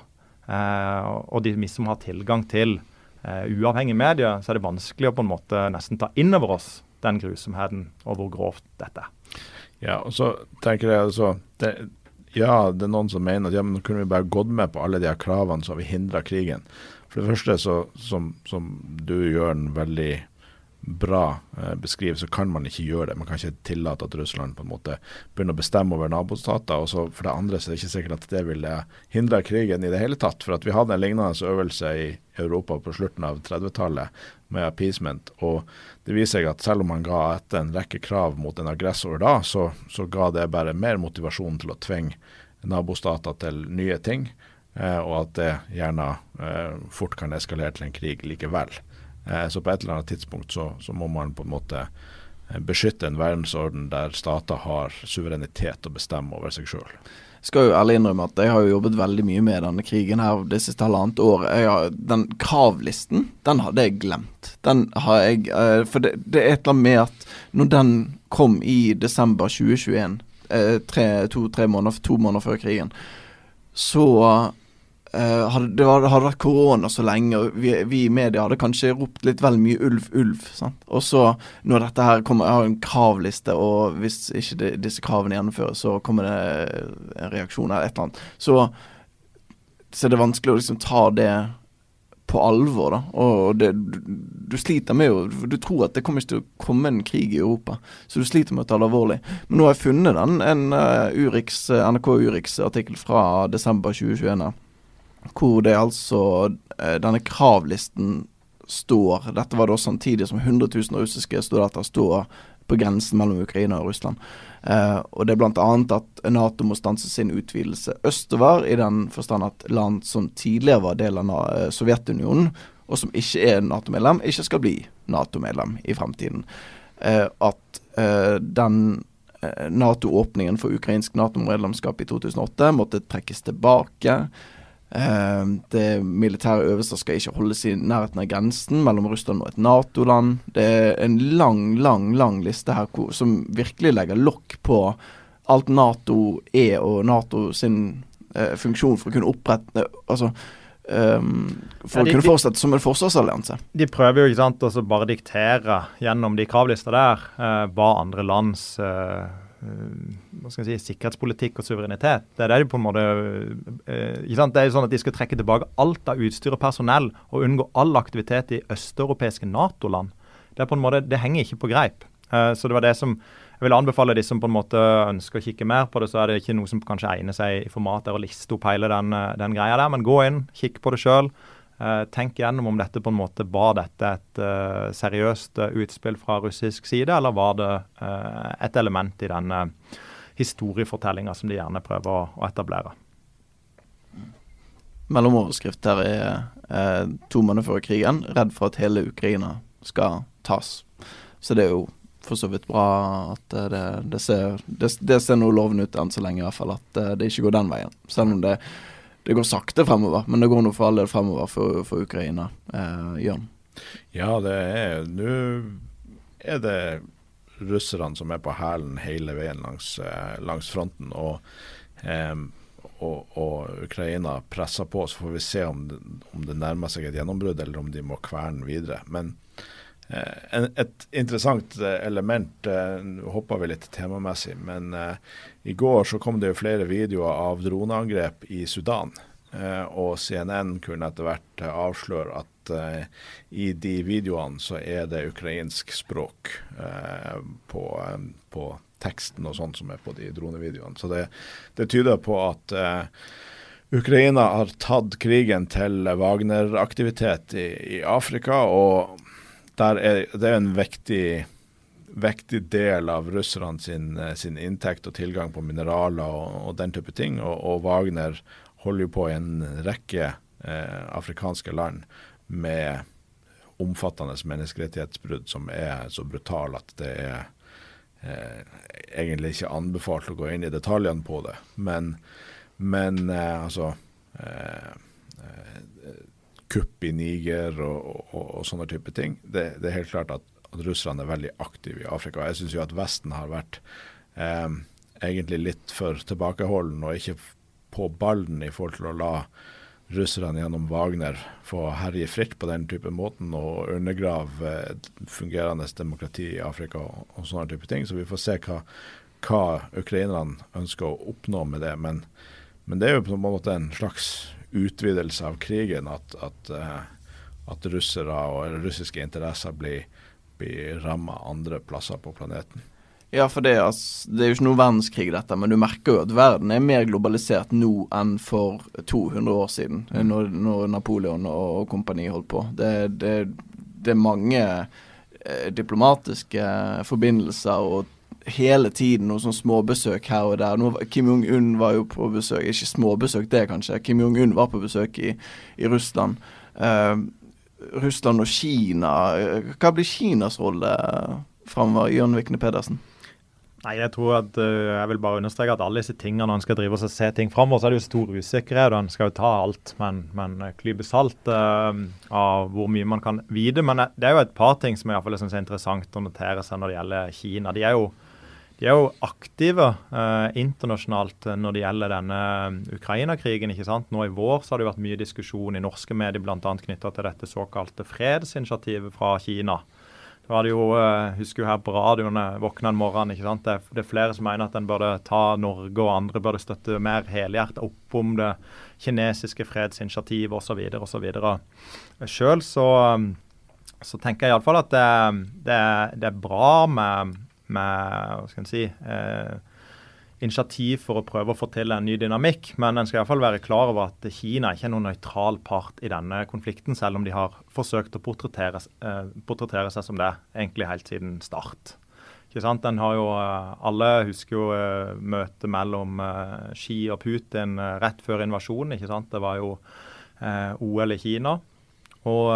uh, og de som har tilgang til uh, uavhengige medier, så er det vanskelig å på en måte nesten ta inn over oss den grusomheten og hvor grovt dette er. Ja, og så tenker jeg altså det, ja, det er noen som mener at ja, men kunne vi bare gått med på alle de her kravene, så har vi hindra krigen. For det første, så, som, som du den veldig bra eh, beskriver, så kan man ikke gjøre det. Man kan ikke tillate at Russland på en måte begynner å bestemme over nabostater. og så For det andre så er det ikke sikkert at det ville hindre krigen i det hele tatt. For at vi hadde en lignende øvelse i Europa på slutten av 30-tallet med appeasement. Og det viser seg at selv om man ga etter en rekke krav mot en aggressor da, så, så ga det bare mer motivasjon til å tvinge nabostater til nye ting. Eh, og at det gjerne eh, fort kan eskalere til en krig likevel. Eh, så på et eller annet tidspunkt så, så, må man på en måte eh, beskytte en verdensorden der stater har suverenitet å bestemme over seg sjøl. Skal jo ærlig innrømme at jeg har jo jobbet veldig mye med denne krigen her det siste halvannet året. den kravlisten, den hadde jeg glemt. Den har jeg eh, For det, det er et eller annet med at når den kom i desember 2021, to-tre måneder, to måneder før krigen, så Uh, hadde, det hadde vært korona så lenge, og vi, vi, i media hadde kanskje ropt litt vel mye ulv, ulv. Sant? Og så, når dette her kommer Jeg har en kravliste, og hvis ikke de, disse kravene gjennomføres, så kommer det en reaksjon eller et eller annet. Så, så det vanskelig å liksom ta det på alvor, da. Og det, du, du, sliter med jo Du tror at det kommer ikke til å komme en krig i Europa, så du sliter med å ta det alvorlig. Men nå har jeg funnet den, en uh, Urix, NRK Urix-artikkel fra desember 2021 hvor det altså eh, denne kravlisten står Dette var da samtidig som 100 000 russiske studenter står på grensen mellom Ukraina og Russland. Eh, og det er bl.a. at Nato må stanse sin utvidelse østover, i den forstand at land som tidligere var del av eh, Sovjetunionen, og som ikke er Nato-medlem, ikke skal bli Nato-medlem i fremtiden. Eh, at eh, den eh, Nato-åpningen for ukrainsk Nato-medlemskap i 2008 måtte trekkes tilbake. Uh, det militære øvelser skal ikke holdes i nærheten av grensen mellom Russland og et Nato-land. Det er en lang, lang lang liste her som virkelig legger lokk på alt Nato er, og Nato sin uh, funksjon for å kunne opprette Altså um, For ja, de, å kunne fortsette som en forsvarsallianse. De prøver jo ikke sant, å bare diktere gjennom de kravlista der uh, hva andre lands Eh, hva skal jeg si, sikkerhetspolitikk og suverenitet. Det er det de på en måte eh, ikke sant? Det er jo sånn at De skal trekke tilbake alt av utstyr og personell og unngå all aktivitet i østeuropeiske Nato-land. Det er på en måte, det henger ikke på greip. Eh, så det var det som jeg vil anbefale de som på en måte ønsker å kikke mer på det, så er det ikke noe som kanskje egner seg i format der å liste opp hele den, den greia der. Men gå inn, kikk på det sjøl. Uh, tenk gjennom om dette på en måte var dette et uh, seriøst uh, utspill fra russisk side, eller var det et element i denne historiefortellinga som de gjerne prøver å, å etablere. Mellomoverskrift her er to måneder før krigen, redd for at hele Ukraina skal tas. Så det er jo for så vidt bra at det, det, ser, ser noe lovende ut enn så lenge, i hvert fall. At det ikke går den veien. Selv om det det går sakte fremover, men det går nå for all del fremover for, for Ukraina. Eh, Jørn? Ja, det er Nå er det russerne som er på hælen hele veien langs, eh, langs fronten. og, eh, og, og Ukraina presser på, så får vi se om om det nærmer seg et gjennombrudd, eller om de må kverne videre. Men et interessant eh, element, eh, nå hopper vi litt temamessig, men i går så kom det jo flere videoer av droneangrep i Sudan. Og CNN kunne etter hvert avsløre at i de videoene så er det ukrainsk språk på, på teksten og sånn som er på de dronevideoene. Så det, det tyder på at Ukraina har tatt krigen til Wagner-aktivitet i, i Afrika. og er, det er en vektig, vektig del av russerne sin, sin, inntekt og tilgang på mineraler og, og den type ting. Og, og, Wagner holder jo på i en rekke eh, afrikanske land med omfattende menneskerettighetsbrudd som er så brutale at det er eh, egentlig ikke anbefalt å gå inn i detaljene på det. Men, men eh, altså eh, kupp i Niger og, og, og sånne type ting. Det, det, er helt klart at, at russerne er veldig aktiv i Afrika. Jeg syns jo at Vesten har vært eh, egentlig litt for tilbakeholden og ikke på ballen i forhold til å la russerne gjennom Wagner få herje fritt på den type måten og undergrave fungerende demokrati i Afrika og, og sånne type ting. Så vi får se hva, hva ukrainerne ønsker å oppnå med det. Men, men det er jo på en måte en slags utvidelse av krigen at, at, at russere og russiske interesser blir, blir ramma andre plasser på planeten. Ja, for det, altså, det er jo ikke noe verdenskrig, dette, men du merker jo at verden er mer globalisert nå enn for 200 år siden, mm. når, når, Napoleon og, og kompani holdt på. Det, det, det er mange eh, diplomatiske forbindelser og hele tiden noen sånn småbesøk her og der. Nå, Kim Jong-un var jo på besøk, ikke småbesøk det kanskje, Kim Jong-un var på besøk i, i Russland. Uh, Russland og Kina, eh, hva blir Kinas rolle framover, Jørn Vikne Pedersen? Nei, Jeg tror at, uh, jeg vil bare understreke at alle disse tingene når en skal drive og se ting framover, så er det jo stor usikkerhet. og En skal jo ta alt men, men klype salt uh, av hvor mye man kan vite. Men det er jo et par ting som i synes er interessant å notere seg når det gjelder Kina. De er jo, de er jo aktive eh, internasjonalt når det gjelder denne Ukraina-krigen. ikke sant? Nå i vår så har det vært mye diskusjon i norske medier bl.a. knytta til dette såkalte fredsinitiativet fra Kina Det var det jo, eh, husker jo her på radioen våkna en morgen. ikke sant? Det, det, er flere som mener at en burde ta Norge og andre burde støtte mer helhjertet opp om det kinesiske fredsinitiativet osv. osv. Sjøl så, så tenker jeg iallfall at det, det, det, er bra med, med hva skal en si, eh, initiativ for å prøve å få til en ny dynamikk. Men en skal iallfall være klar over at Kina ikke er noen nøytral part i denne konflikten, selv om de har forsøkt å portrettere, eh, portrettere seg som det egentlig helt siden start. Ikke sant? Den har jo, eh, Alle husker jo uh, møtet mellom uh, Xi og Putin rett før invasjonen. ikke sant? Det var jo OL i Kina. Og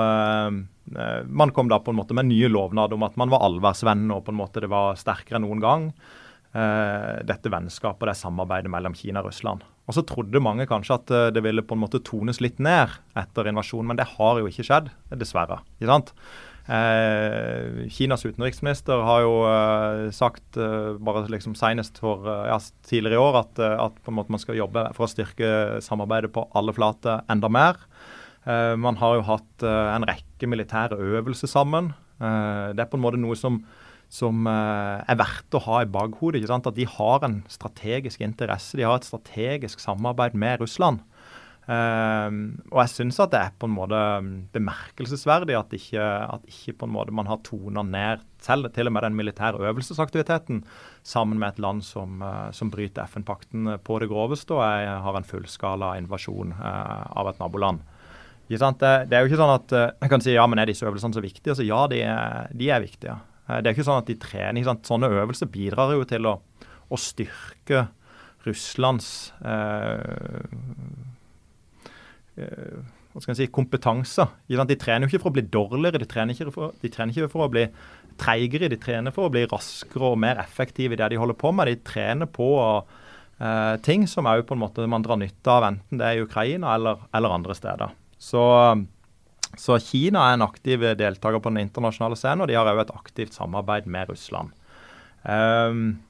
man kom da på en måte med nye lovnader om at man var allværsvenn og på en måte det var sterkere enn noen gang uh, dette vennskapet og det samarbeidet mellom Kina og Russland. Og så trodde mange kanskje at uh, det ville på en måte tones litt ned etter invasjonen, men det har jo ikke skjedd, dessverre. ikke sant? Eh, Kinas utenriksminister har jo sagt bare liksom senest for ja, tidligere i år at, at, på en måte man skal jobbe for å styrke samarbeidet på alle flater enda mer. man har jo hatt en rekke militære øvelser sammen. det er på en måte noe som som uh, er verdt å ha i bakhodet. At de har en strategisk interesse, de har et strategisk samarbeid med Russland. Uh, og jeg syns at det er på en måte bemerkelsesverdig at ikke, at ikke på en måte man har tona ned selv til og med den militære øvelsesaktiviteten sammen med et land som, som bryter FN-pakten på det groveste og jeg har en fullskala invasjon av et naboland. Det, det, er jo ikke sånn at jeg kan si ja, men er disse øvelsene så viktige? Altså, ja, de er, de er viktige. Eh, det er ikke sånn at de trener. Sånne øvelser bidrar jo til å, å styrke Russlands eh, eh, hva skal jeg si, kompetanse. De trener jo ikke for å bli dårligere, de trener ikke for, trener ikke for å bli treigere. De trener for å bli raskere og mer effektive i det de holder på med. De trener på eh, ting som òg på en måte man drar nytte av, enten det er i Ukraina eller, eller andre steder. Så så Kina er en aktiv deltaker på den internasjonale scenen, og de har òg et aktivt samarbeid med Russland. Um,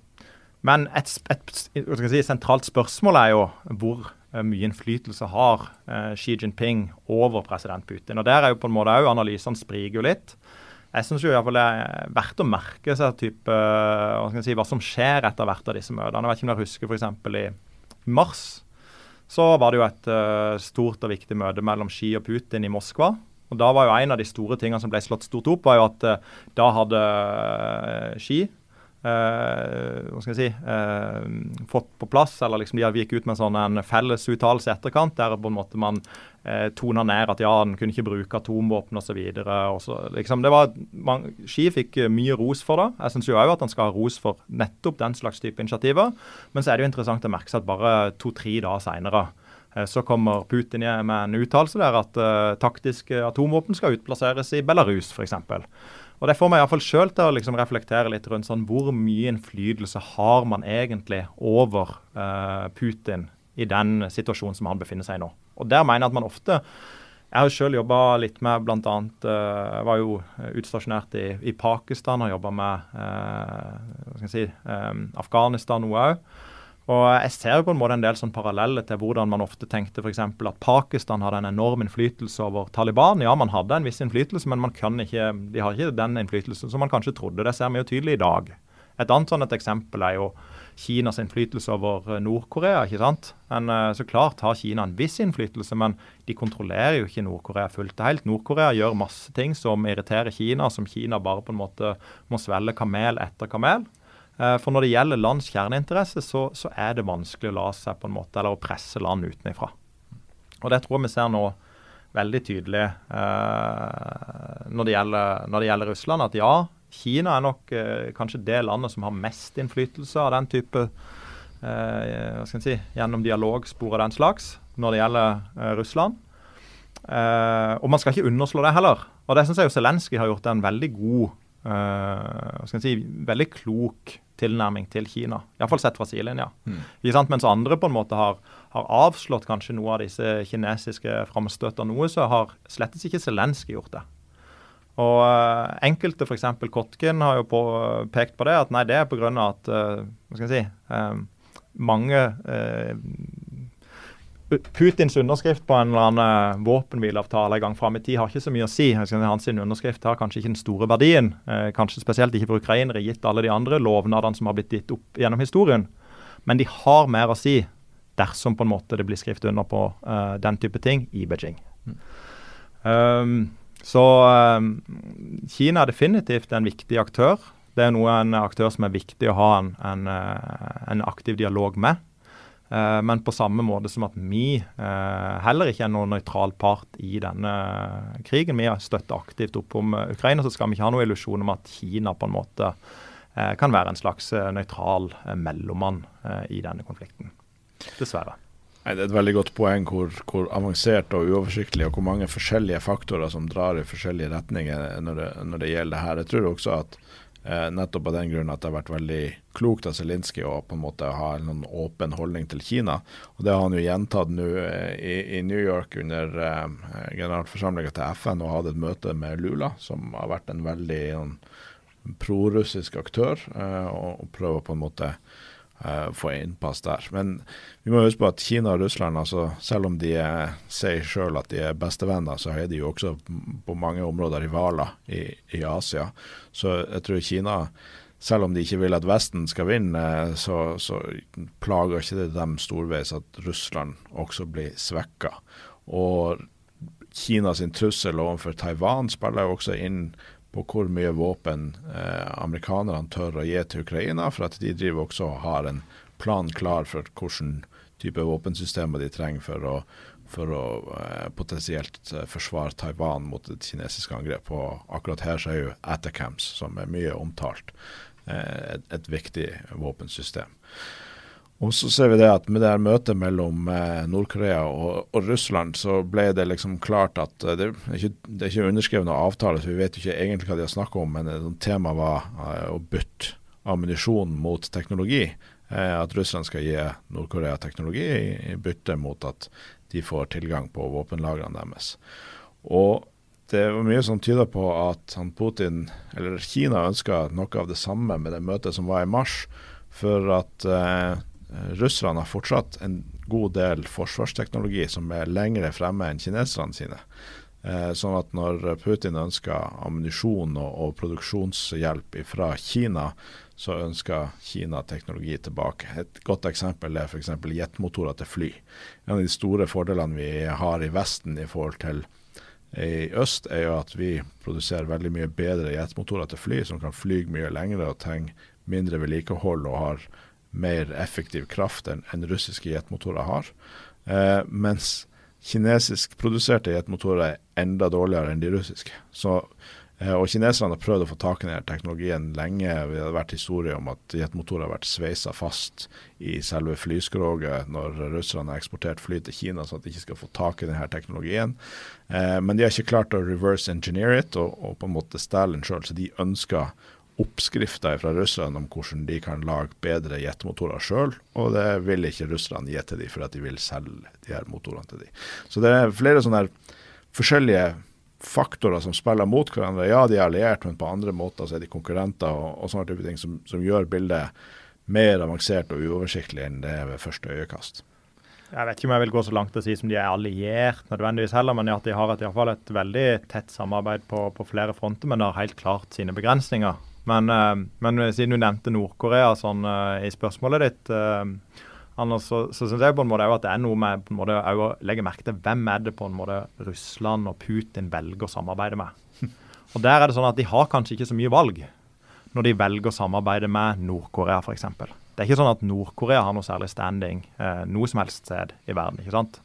men et, et si, sentralt spørsmål er jo hvor uh, mye innflytelse har uh, Xi Jinping over president Putin. Og Der er jo på en måte òg analysene spriker jo litt. Jeg syns det er verdt å merke seg type, uh, hva, si, hva som skjer etter hvert av disse møtene. Jeg vet ikke om dere husker f.eks. i mars så var det jo et uh, stort og viktig møte mellom Xi og Putin i Moskva. Og da var jo En av de store tingene som ble slått stort opp, var jo at uh, da hadde Ski Uh, hva skal jeg si, uh, fått på plass, eller liksom de gikk ut med sånn en felles uttalelse i etterkant, der på en måte man uh, tona ned at ja, en kunne ikke bruke atomvåpen osv. Liksom, Ski fikk mye ros for det. Jeg syns òg at han skal ha ros for nettopp den slags type initiativer. Men så er det jo interessant å merke seg at bare to-tre dager seinere Eh, så kommer Putin med en uttalelse der at uh, taktiske atomvåpen skal utplasseres i Belarus f.eks. Og Det får meg iallfall sjøl til å liksom reflektere litt rundt sånn, hvor mye innflytelse har man egentlig over uh, Putin i den situasjonen som han befinner seg i nå. Og Der mener jeg at man ofte Jeg har sjøl jobba litt med bl.a. Uh, var jo utstasjonert i, i Pakistan og jobba med uh, hva skal jeg si, um, Afghanistan noe òg. Og Jeg ser jo på en måte en del sånn paralleller til hvordan man ofte tenkte f.eks. at Pakistan hadde en enorm innflytelse over Taliban. Ja, man hadde en viss innflytelse, men man kan ikke, de har ikke den innflytelsen som man kanskje trodde. Det ser vi jo tydelig i dag. Et annet sånn et eksempel er jo Kinas innflytelse over Nord-Korea. ikke sant? En, Så klart har Kina en viss innflytelse, men de kontrollerer jo ikke Nord-Korea fullt og helt. Nord-Korea gjør masse ting som irriterer Kina, som Kina bare på en måte må svelge kamel etter kamel. For når det gjelder lands kjerneinteresse, så, så, er det vanskelig å la seg på en måte, eller å presse land utenfra. Og Det tror jeg vi ser nå veldig tydelig eh, når, det gjelder, når, det gjelder, Russland. At ja, Kina er nok eh, kanskje det landet som har mest innflytelse av den type eh, hva skal jeg si, gjennom dialogspor og den slags når det gjelder eh, Russland. Eh, og man skal ikke underslå det heller. Og det syns jeg jo Zelenskyj har gjort en veldig god uh, si, veldig klok tilnærming til Kina. Iallfall sett fra sidelinja. Mm. Mens andre på en måte har, har, avslått kanskje noe av disse kinesiske framstøtene noe, så har slettes ikke Zelenskyj gjort det. Og uh, Enkelte, f.eks. Kotkin, har jo på, pekt på det. At nei, det er pga. at uh, hva skal jeg si, um, mange uh, Putins underskrift på en eller annen eh, våpenhvileavtale en gang fram i tid har ikke så mye å si. Hans underskrift har kanskje ikke den store verdien. Eh, kanskje spesielt ikke for ukrainere, gitt alle de andre lovnadene som har blitt gitt opp gjennom historien. Men de har mer å si dersom på en måte det blir skrift under på uh, den type ting i Beijing. Mm. Um, så um, Kina er definitivt en viktig aktør. Det er noe en aktør som er viktig å ha en, en, en aktiv dialog med. Eh, men på samme måte som at vi eh, heller ikke er noen nøytral part i denne krigen. Vi støtter aktivt opp om Ukraina, så skal vi ikke ha noen illusjon om at Kina på en måte eh, kan være en slags nøytral mellommann i denne konflikten. Dessverre. Nei, det er et veldig godt poeng hvor, hvor, avansert og uoversiktlig og hvor mange forskjellige faktorer som drar i forskjellige retninger når det, når det gjelder det her. Jeg tror også at Eh, nettopp av den grunn at det har vært veldig klokt av Zelinskyj å på en måte ha en åpen holdning til Kina. Og Det har han jo gjentatt nå eh, i, i, New York under eh, generalforsamlinga til FN og hadde et møte med Lula, som har vært en veldig prorussisk aktør, eh, og, prøver på en måte få innpass der. Men vi må huske på at Kina og Russland, altså, selv om de er, sier selv at de er bestevenner, så er de jo også på mange områder rivaler i, i Asia. Så jeg tror Kina selv om de ikke vil at Vesten skal vinne, så, så plager ikke det dem storveis at Russland også blir svekka. Og Kinas trussel overfor Taiwan spiller jo også inn på hvor mye våpen eh, amerikanerne tør å gi til Ukraina, for at de driver også og har en plan klar for hvilken type våpensystemer de trenger for å, for å eh, potensielt eh, forsvare Taiwan mot et kinesisk angrep. Og akkurat her så er jo Atacams, som er mye omtalt, eh, et, et viktig våpensystem. Og så ser vi det at med det her møtet mellom eh, Nord-Korea og, og, Russland, så ble det liksom klart at eh, det, er ikke, det er ikke underskrevet noen avtale, så vi vet jo ikke egentlig hva de har snakka om, men eh, temaet var å bytte ammunisjon mot teknologi. At Russland skal gi Nord-Korea teknologi i, bytte mot at de får tilgang på våpenlagrene deres. Og det var mye som tyder på at Putin, eller Kina, ønska noe av det samme med det møtet som var i mars. For at Eh, russerne har fortsatt en god del forsvarsteknologi som er lengre fremme enn kineserne sine. Eh, sånn at når Putin ønsker ammunisjon og, og, produksjonshjelp fra Kina, så ønsker Kina teknologi tilbake. Et godt eksempel er f.eks. jetmotorer til fly. En av de store fordelene vi har i Vesten i forhold til i øst, er jo at vi produserer veldig mye bedre jetmotorer til fly, som kan fly mye lengre og trenger mindre vedlikehold og har mer effektiv kraft enn en russiske jetmotorer har. Eh, mens kinesiskproduserte jetmotorer er enda dårligere enn de russiske. Så, eh, og Kineserne har prøvd å få tak i denne teknologien lenge. Det har vært historie om at jetmotorer har vært sveisa fast i selve flyskroget når russerne har eksportert fly til Kina, så at de ikke skal få tak i denne teknologien. Eh, men de har ikke klart å reverse engineer it og, og på en måte stjele den sjøl, så de ønsker oppskrifter fra russerne om hvordan de kan lage bedre jetmotorer sjøl, og det vil ikke russerne gi til dem, for at de vil selge de her motorene til dem. Så det er flere sånne forskjellige faktorer som spiller mot hverandre. Ja, de er alliert, men på andre måter så er de konkurrenter og, og sånne type ting som, som, gjør bildet mer avansert og uoversiktlig enn det er ved første øyekast. Jeg vet ikke om jeg vil gå så langt å si som de er alliert nødvendigvis heller, men at de har et, i hvert fall et veldig tett samarbeid på, på flere fronter, men har helt klart sine begrensninger. Men, men siden du nevnte Nord-Korea sånn, i spørsmålet ditt, Anders, så, så synes jeg på en måte at det er noe med på en måte, å legge merke til hvem er det på en måte Russland og Putin velger å samarbeide med. Og der er det sånn at De har kanskje ikke så mye valg når de velger å samarbeide med Nord-Korea f.eks. Det er ikke sånn at Nord-Korea har noe særlig standing eh, noe som helst sted i verden. ikke sant?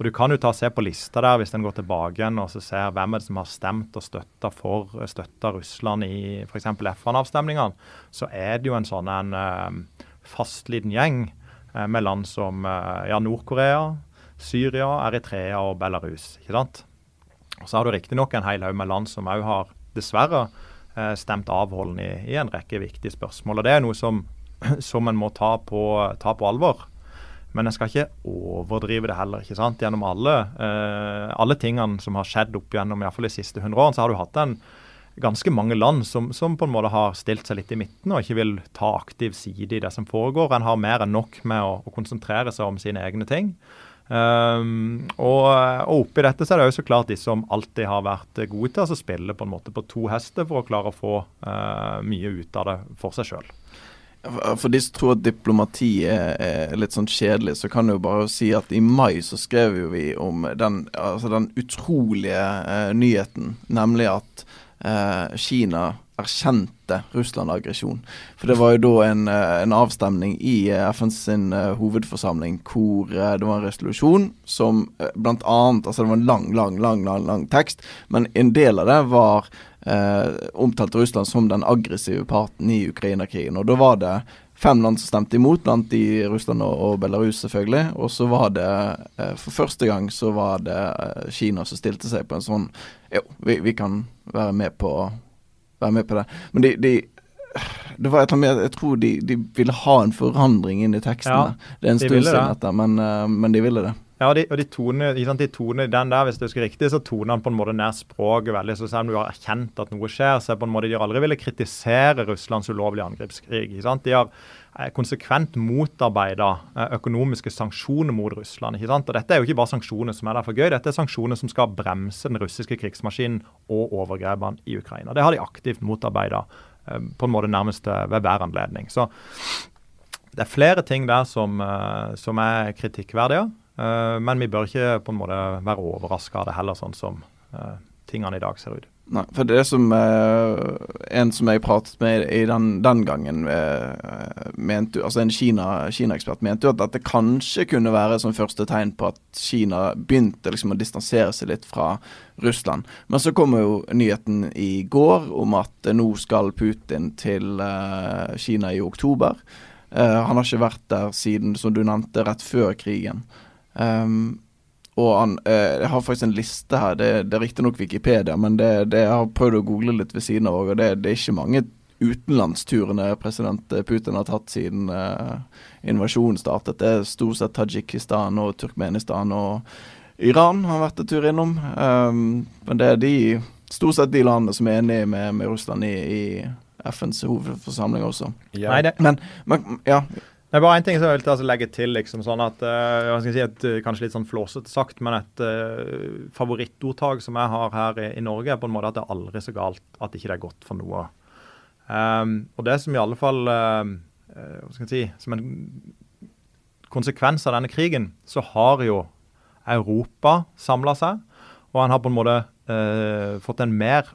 Og Du kan jo ta og se på lista der hvis en går tilbake igjen og så ser hvem er det som har stemt og støtta for støtta Russland i f.eks. FN-avstemningene. Så er det jo en sånn en uh, fastliten gjeng uh, med land som ja, Nord-Korea, Syria, Eritrea og Belarus. ikke sant? Og Så har du riktignok en hel haug med land som òg har dessverre eh, stemt avholden i, i, en rekke viktige spørsmål. Og Det er noe som, som en må ta på, ta på, alvor. Men en skal ikke overdrive det heller. ikke sant? Gjennom alle, eh, alle tingene som har skjedd opp gjennom i hvert fall de siste 100 årene, så har du hatt en ganske mange land som, som, på en måte har stilt seg litt i midten og ikke vil ta aktiv side i det som foregår. En har mer enn nok med å, å konsentrere seg om sine egne ting. Um, og, og, oppi dette så er det jo så klart de som alltid har vært gode til å spille på en måte på to hester for å klare å få uh, mye ut av det for seg sjøl. For de som tror at diplomati er, er, litt sånn kjedelig, så kan jeg jo bare si at i mai så skrev jo vi om den, altså den utrolige eh, nyheten, nemlig at eh, Kina erkjente Russland-aggresjon. For det var jo da en, eh, en avstemning i eh, FNs uh, hovedforsamling hvor det var en resolusjon som blant annet Altså det var en lang, lang, lang, lang, lang tekst, men en del av det var uh, omtalt Russland som den aggressive parten i Ukraina-krigen. Og da var det fem land som stemte imot, blant de Russland og, Belarus, selvfølgelig. Og så var det For første gang så var det Kina som stilte seg på en sånn Jo, vi, vi kan være med på være med på det. Men de, de det var et eller annet Jeg tror de, de, ville ha en forandring inn i tekstene. Ja, det er en stund siden dette, men, men, de ville det. Ja, de, og de toner, de toner den der, hvis du husker riktig, så toner han på en måte ned språket veldig. så Selv om du har erkjent at noe skjer, så er på en måte de aldri ville kritisere Russlands ulovlige angrepskrig. ikke sant? De har eh, konsekvent motarbeida eh, økonomiske sanksjoner mot Russland. ikke sant? Og Dette er jo ikke bare sanksjoner som er der for gøy, dette er sanksjoner som skal bremse den russiske krigsmaskinen og overgrepene i Ukraina. Det har de aktivt motarbeida eh, på en måte nærmest ved hver anledning. Så det er flere ting der som, som er kritikkverdige. Eh, men vi bør ikke på en måte være overraska av det heller, sånn som uh, tingene i dag ser ut. Nei, for det som uh, En som jeg pratet med i den, den gangen, mente, altså en Kina-ekspert, Kina mente jo at dette kanskje kunne være som første tegn på at Kina begynte liksom å distansere seg litt fra Russland. Men så kommer jo nyheten i går om at nå skal Putin til Kina i oktober. han har ikke vært der siden, som du nevnte, rett før krigen. Um, og han, eh, Jeg har faktisk en liste her. Det, det er riktignok Wikipedia, men det, det, jeg har prøvd å google litt ved siden av òg. Og det, det, er ikke mange utenlandsturene president Putin har tatt siden eh, invasjonen startet. Det er stort sett Tadsjikistan og Turkmenistan og Iran har vært en tur innom. Um, men det er de, stort sett de landene som er enige med, med Russland i, i FNs hovedforsamling også. Ja. Nei, det. Men, men ja. Det er bare én ting som jeg vil legge til. liksom sånn at, uh, si et, eh, Kanskje litt sånn flåsete sagt, men et uh, favorittordtak som jeg har her i, i, Norge, er på en måte at det er aldri så galt at ikke det er godt for noe. Um, og det som i alle fall uh, hva skal jeg si, Som en konsekvens av denne krigen, så har jo Europa samla seg. Og han har på en måte fått en mer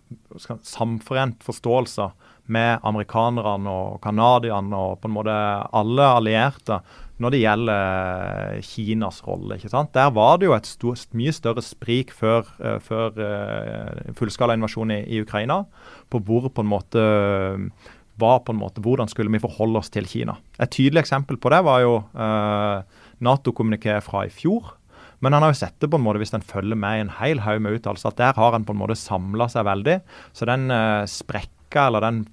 samforent forståelse med amerikanerne og canadierne og på en måte alle allierte når det gjelder Kinas rolle. ikke sant? Der var det jo et stort, mye større sprik før, uh, før uh, fullskalainvasjonen i, i, Ukraina, på hvor på en måte var på en måte, Hvordan skulle vi forholde oss til Kina? Et tydelig eksempel på det var jo uh, Nato-kommunikéet fra i fjor. Men han har jo sett det på en måte, hvis en følger med i en hel haug med uttalelser, at der har han på en måte samla seg veldig. Så den uh, sterke, eller den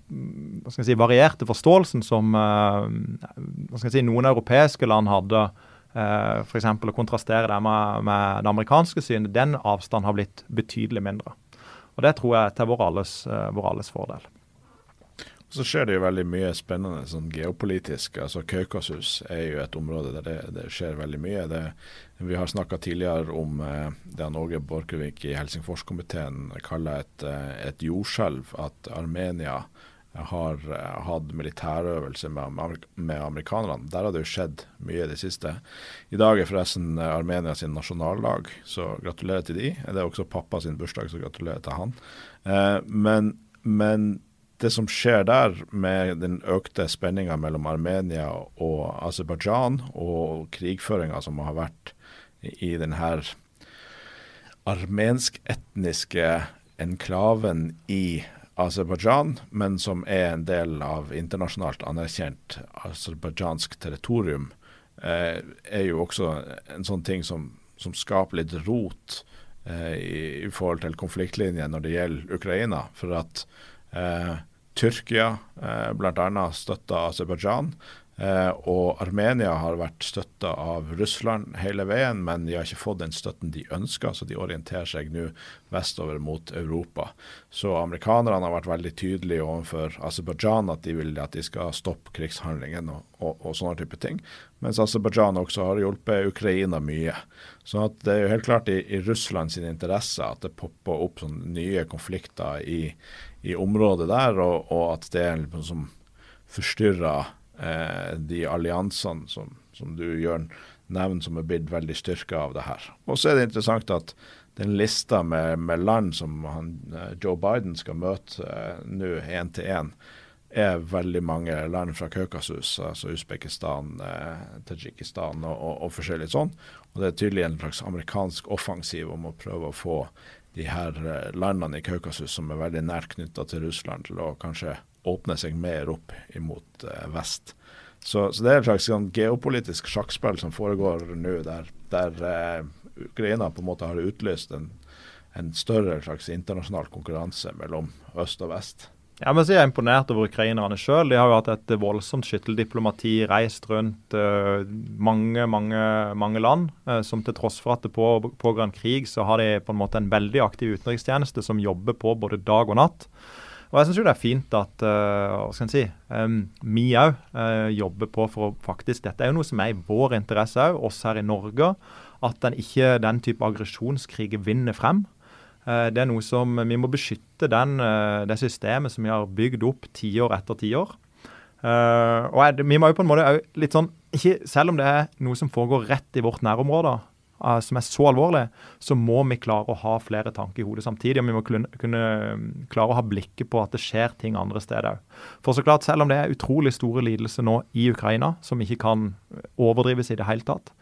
si, varierte forståelsen som jeg si, noen europeiske land hadde, uh, f.eks. å kontrastere det med, med, det amerikanske synet, den avstanden har blitt betydelig mindre. Og Det tror jeg er til vår alles, uh, vår alles fordel. Så skjer det jo veldig mye spennende sånn geopolitisk. altså Kaukasus er jo et område der det, det skjer veldig mye. Det, vi har snakka tidligere om eh, det Norge Borchgrevink i Helsingforskomiteen kaller et, eh, et jordskjelv. At Armenia har uh, hatt militærøvelse med, med, amerikanerne. Der har det jo skjedd mye i det siste. I dag er forresten Armenia sin nasjonaldag, så gratulerer til de. Det er også pappa sin bursdag, så gratulerer til han. Eh, men, men det som skjer der, med den økte spenninga mellom Armenia og Aserbajdsjan, og krigføringa som har vært i denne armensk-etniske enklaven i Aserbajdsjan, men som er en del av internasjonalt anerkjent aserbajdsjansk territorium, eh, er jo også en sånn ting som, som skaper litt rot eh, i, i, forhold til konfliktlinjen når det gjelder Ukraina. For at eh, Tyrkia eh, bl.a. støtta Aserbajdsjan. Eh, og Armenia har vært støtta av Russland hele veien, men de har ikke fått den støtten de ønsker, så de orienterer seg nå vestover mot Europa. Så amerikanerne har vært veldig tydelige overfor Aserbajdsjan at de vil at de skal stoppe krigshandlingen og, og, og sånne type ting. Mens Aserbajdsjan også har hjulpet Ukraina mye. Så det er jo helt klart i, i Russlands interesse at det popper opp sånne nye konflikter i, i området der, og, og at det er liksom som forstyrrer eh, de alliansene som, som du Jørn nevner som er blitt veldig styrka av det her. Og så er det interessant at den lista med, med land som han, eh, Joe Biden skal møte eh, nå én til én, er veldig mange land fra Kaukasus, altså Usbekistan, eh, Tadsjikistan og, og, og, forskjellig sånn. Og Det er tydelig en slags amerikansk offensiv om å prøve å få de her eh, landene i Kaukasus som er veldig nært knytta til Russland, til å kanskje åpne seg mer opp imot uh, vest. Så, så, det er et slags sånn, geopolitisk sjakkspill som foregår nå, der, der uh, Ukraina på en måte har utlyst en, en større slags internasjonal konkurranse mellom øst og vest. Jeg så er jeg er imponert over ukrainerne sjøl. De har jo hatt et voldsomt skytteldiplomati, reist rundt uh, mange, mange, mange land. Uh, som til tross for at det pågår en krig, så har de på en måte en veldig aktiv utenrikstjeneste som jobber på både dag og natt. Og jeg syns det er fint at uh, hva skal en si, um, vi òg uh, jobber på for å faktisk Dette er jo noe som er i vår interesse òg, oss her i Norge. At den ikke den type aggresjonskrig vinner frem. Uh, det er noe som Vi må beskytte den, det systemet som vi har bygd opp tiår etter tiår. og er, vi må jo på en måte litt sånn, ikke, Selv om det er noe som foregår rett i vårt nærområde, uh, som er så alvorlig, så må vi klare å ha flere tanker i hodet samtidig. Og vi må kunne, mm, klare å ha blikket på at det skjer ting andre steder. For så klart, selv om det er utrolig store lidelser nå i Ukraina, som ikke kan overdrives i det hele tatt,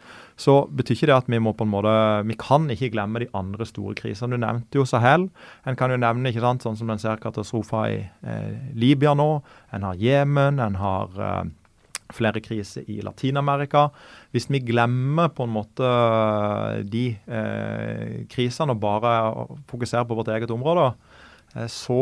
så betyr ikke det at vi må på en måte Vi kan ikke glemme de andre store krisene. Du nevnte jo Sahel. En kan jo nevne ikke sant, sånn som den ser katastrofer i eh, Libya nå. En har Jemen. En har eh, flere kriser i Latin-Amerika. Hvis vi glemmer på en måte de eh, krisene og bare fokuserer på vårt eget område, eh, så,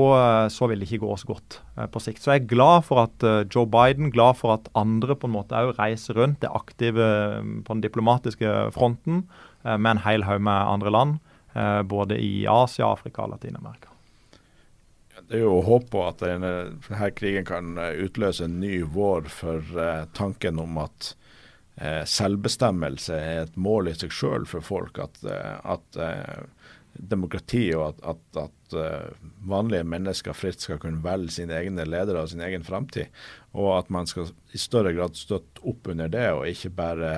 så, vil det ikke gå oss godt eh, på sikt. Så jeg er glad for at eh, Joe Biden, glad for at andre på en måte òg reiser rundt, er aktive eh, på den diplomatiske fronten eh, med en hel haug med andre land. både i Asia, Afrika og Latin-Amerika det er jo å håpe på at denne, denne, krigen kan eh, utløse en ny vår for eh, tanken om at eh, selvbestemmelse er et mål i seg sjøl for folk. At, at demokrati og at, at, at vanlige mennesker fritt skal kunne velge sine egne ledere og sin egen framtid. Og at man skal i større grad støtte opp under det, og ikke bare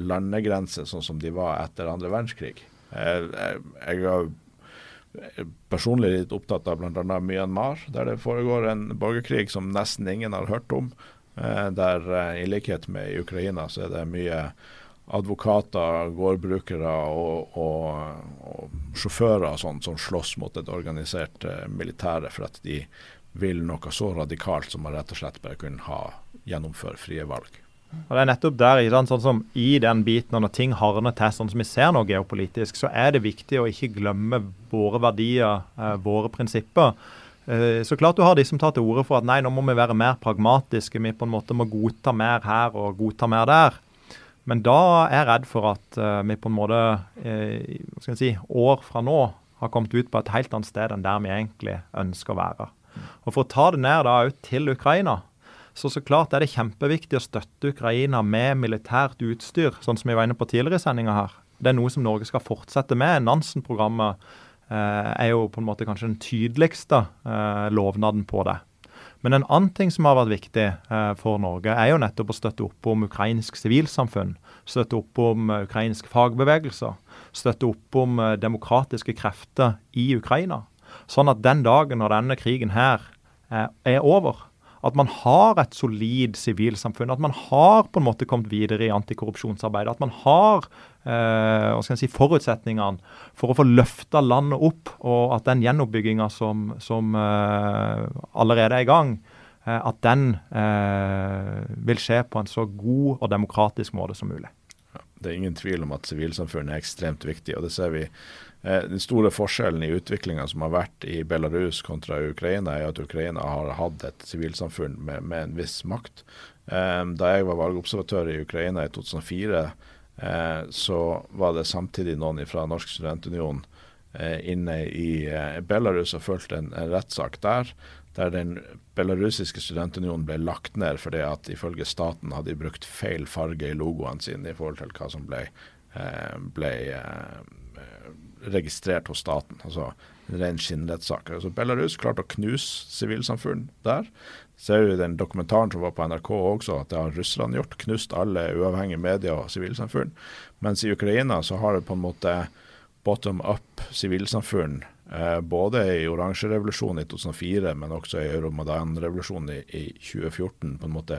landegrenser sånn som de var etter andre verdenskrig. Jeg, jeg, jeg har personlig litt opptatt av bl.a. Myanmar, der det foregår en borgerkrig som nesten ingen har hørt om. Eh, der eh, i likhet med i Ukraina så er det mye advokater, gårdbrukere og, og, og sjåfører og sånt som slåss mot et organisert eh, militære for at de vil noe så radikalt som å rett og slett bare kunne ha gjennomføre frie valg. Og det er nettopp der, sånn som I den biten, når ting hardner til, sånn som vi ser nå geopolitisk, så er det viktig å ikke glemme våre verdier, eh, våre prinsipper. Eh, så klart du har de som tar til orde for at nei, nå må vi være mer pragmatiske. Vi på en måte må godta mer her og godta mer der. Men da er jeg redd for at uh, vi på en måte uh, hva skal jeg si, år fra nå har kommet ut på et helt annet sted enn der vi egentlig ønsker å være. Og For å ta det ned da til Ukraina, så så klart er det kjempeviktig å støtte Ukraina med militært utstyr, sånn som vi var inne på tidligere i sendinga her. Det er noe som Norge skal fortsette med. Nansen-programmet eh, er jo på en måte kanskje den tydeligste eh, lovnaden på det. Men en annen ting som har vært viktig eh, for Norge, er jo nettopp å støtte opp om ukrainsk sivilsamfunn. Støtte opp om uh, ukrainsk fagbevegelser. Støtte opp om eh, demokratiske krefter i Ukraina. Sånn at den dagen når denne krigen her eh, er over, at man har et solid sivilsamfunn. At man har på en måte kommet videre i antikorrupsjonsarbeidet. At man har eh, si, forutsetningene for å få løfta landet opp, og at den gjenoppbygginga som, som eh, allerede er i gang, eh, at den eh, vil skje på en så god og demokratisk måte som mulig. Det er ingen tvil om at sivilsamfunnet er ekstremt viktig. og det ser vi den store forskjellen i utviklinga som har vært i Belarus kontra Ukraina, er at Ukraina har hatt et sivilsamfunn med, med, en viss makt. Eh, da jeg var valgobservatør i Ukraina i 2004, eh, så var det samtidig noen fra Norsk studentunion inne i Belarus og fulgte en, en rettssak der, der den belarusiske studentunionen ble lagt ned fordi at ifølge staten hadde de brukt feil farge i logoene sine i forhold til hva som ble, ble registrert hos staten. altså en ren skinnrettssak. Altså Belarus klarte å knuse sivilsamfunn der. Ser du den dokumentaren som var på NRK også, at det har russerne gjort. Knust alle uavhengige medier og sivilsamfunn. Mens i Ukraina så har det på en måte bottom up sivilsamfunn. Eh, både i oransjerevolusjonen i 2004, men også i Euromadan-revolusjonen i, i, 2014 på en måte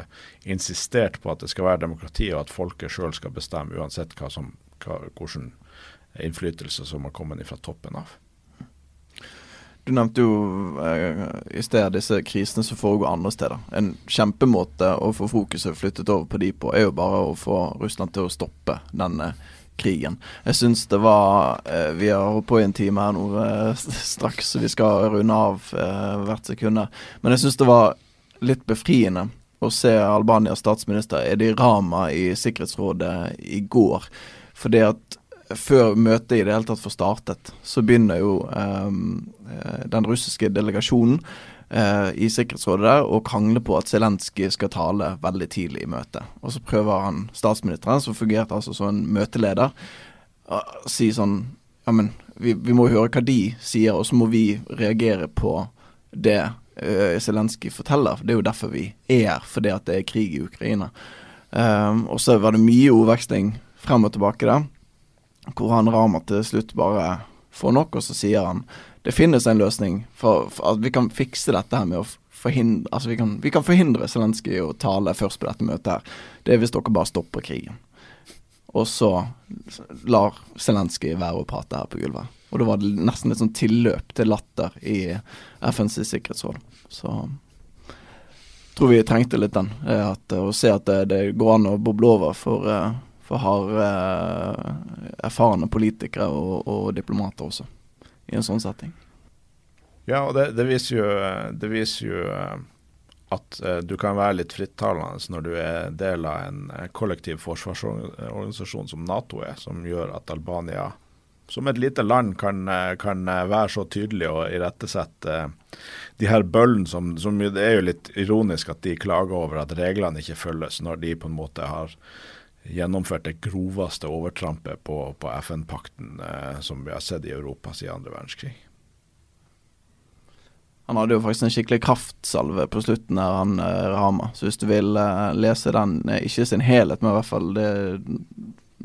insistert på at det skal være demokrati, og at folket sjøl skal bestemme, uansett hva som, hva, hvordan innflytelse som har kommet fra toppen av. Du nevnte jo eh, i sted disse krisene som foregår andre steder. En kjempemåte å få fokuset flyttet over på de på, er jo bare å få Russland til å stoppe denne krigen. Jeg syns det var eh, Vi har holdt på i en time her nå eh, straks, så vi skal runde av hvert sekund. Men jeg syns det var litt befriende å se Albanias statsminister Edi Rama i Sikkerhetsrådet i går. Fordi at før møtet i det hele tatt får startet, så begynner jo um, den russiske delegasjonen uh, i Sikkerhetsrådet der å krangle på at Zelenskyj skal tale veldig tidlig i møtet. Og så prøver han statsministeren, som fungerte altså som en møteleder, å si sånn Ja, men vi, vi, må høre hva de sier, og så må vi reagere på det uh, Zelenskyj forteller. Det er jo derfor vi er her, fordi at det er krig i Ukraina. Um, og så var det mye ordveksling frem og tilbake der hvor han Rama til slutt bare får nok, og så sier han det finnes en løsning for, for at vi kan fikse dette her med å forhindre Altså vi kan, vi kan forhindre Zelenskyj å tale først på dette møtet her. Det er hvis dere bare stopper krigen. Og så lar Zelenskyj være å prate her på gulvet. Og da var det nesten et sånn tilløp til latter i FNs sikkerhetsråd. Så tror vi trengte litt den. At, å se at det, det, går an å boble over for uh, for har eh, erfarne politikere og, og, diplomater også, i en sånn setting. Ja, og det, det viser jo, det viser jo eh, at eh, du kan være litt frittalende når du er del av en kollektiv forsvarsorganisasjon som Nato er, som gjør at Albania som et lite land kan, kan være så tydelig og irettesette de her bøllene som, som, Det er jo litt ironisk at de klager over at reglene ikke følges, når de på en måte har gjennomført det groveste overtrampet på, på FN-pakten eh, som vi har sett i Europa siden andre verdenskrig. Han hadde jo faktisk en skikkelig kraftsalve på slutten her, han eh, Rama. Så hvis du vil eh, lese den, ikke ikke sin helhet, men i hvert fall det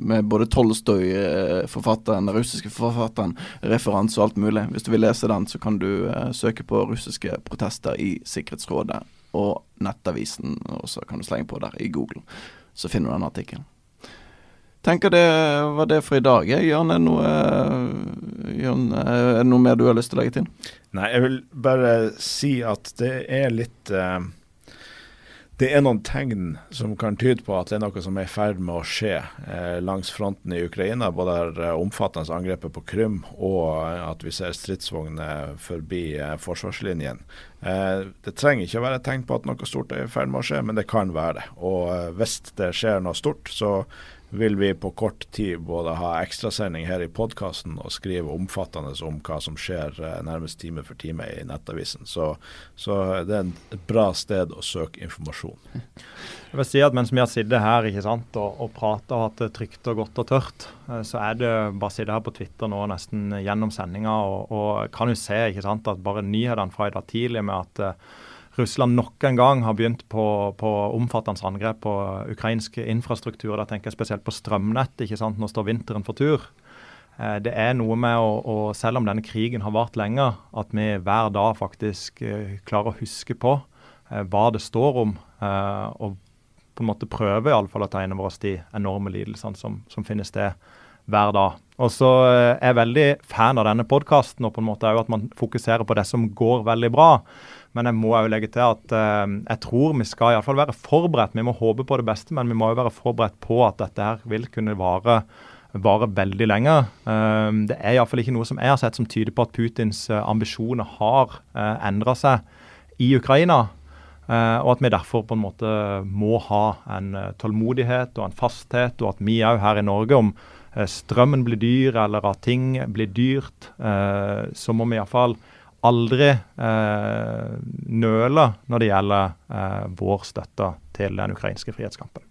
med både Tolstoy-forfatteren, den russiske forfatteren, referanse og alt mulig. Hvis du vil lese den, så kan du eh, søke på russiske protester i Sikkerhetsrådet og Nettavisen, og så kan du slenge på der i Google så finner du den artikkelen. Tenker det var det for i dag. Jørn, er, er det noe mer du har lyst til å legge til? Nei, jeg vil bare si at det er litt det er noen tegn som kan tyde på at det er noe som er i ferd med å skje eh, langs fronten i Ukraina. Både det eh, omfattende angrepet på Krym og eh, at vi ser stridsvogner forbi eh, forsvarslinjen. Eh, det trenger ikke å være et tegn på at noe stort er i ferd med å skje, men det kan være det. Og eh, hvis det skjer noe stort, så vil vi på kort tid både ha ekstrasending her i podkasten og skrive omfattende om hva som skjer eh, nærmest time for time i Nettavisen. Så, så det er et bra sted å søke informasjon. Jeg vil si at Mens vi har sittet her ikke sant, og, og prata og hatt det trygt og godt og tørt, eh, så er det bare å sitte her på Twitter nå nesten gjennom sendinga og, og kan jo se ikke sant, at bare nyhetene fra i dag tidlig med at Russland nok en gang har begynt på, på omfattende angrep på ukrainsk infrastruktur. Da tenker jeg spesielt på strømnett. ikke sant? Nå står vinteren for tur. Eh, det er noe med å, å, selv om denne krigen har vart lenge, at vi hver dag faktisk eh, klarer å huske på eh, hva det står om. og på en måte prøver iallfall å ta inn over oss de enorme lidelsene som, som finnes sted hver dag. Og så er jeg veldig fan av denne podkasten og på en måte at man fokuserer på det som går veldig bra. Men jeg må jo legge til at uh, jeg tror vi skal iallfall være forberedt. Vi må håpe på det beste, men vi må jo være forberedt på at dette her vil kunne vare vare veldig lenge. Uh, det er iallfall ikke noe som jeg har sett som tyder på at Putins uh, ambisjoner har uh, eh, endra seg i Ukraina. Uh, og at vi derfor på en måte må ha en tålmodighet og en fasthet, og at vi òg her i Norge, om strømmen blir dyr eller at ting blir dyrt, så må vi iallfall aldri eh, nøler når det gjelder eh, vår støtte til den ukrainske frihetskampen.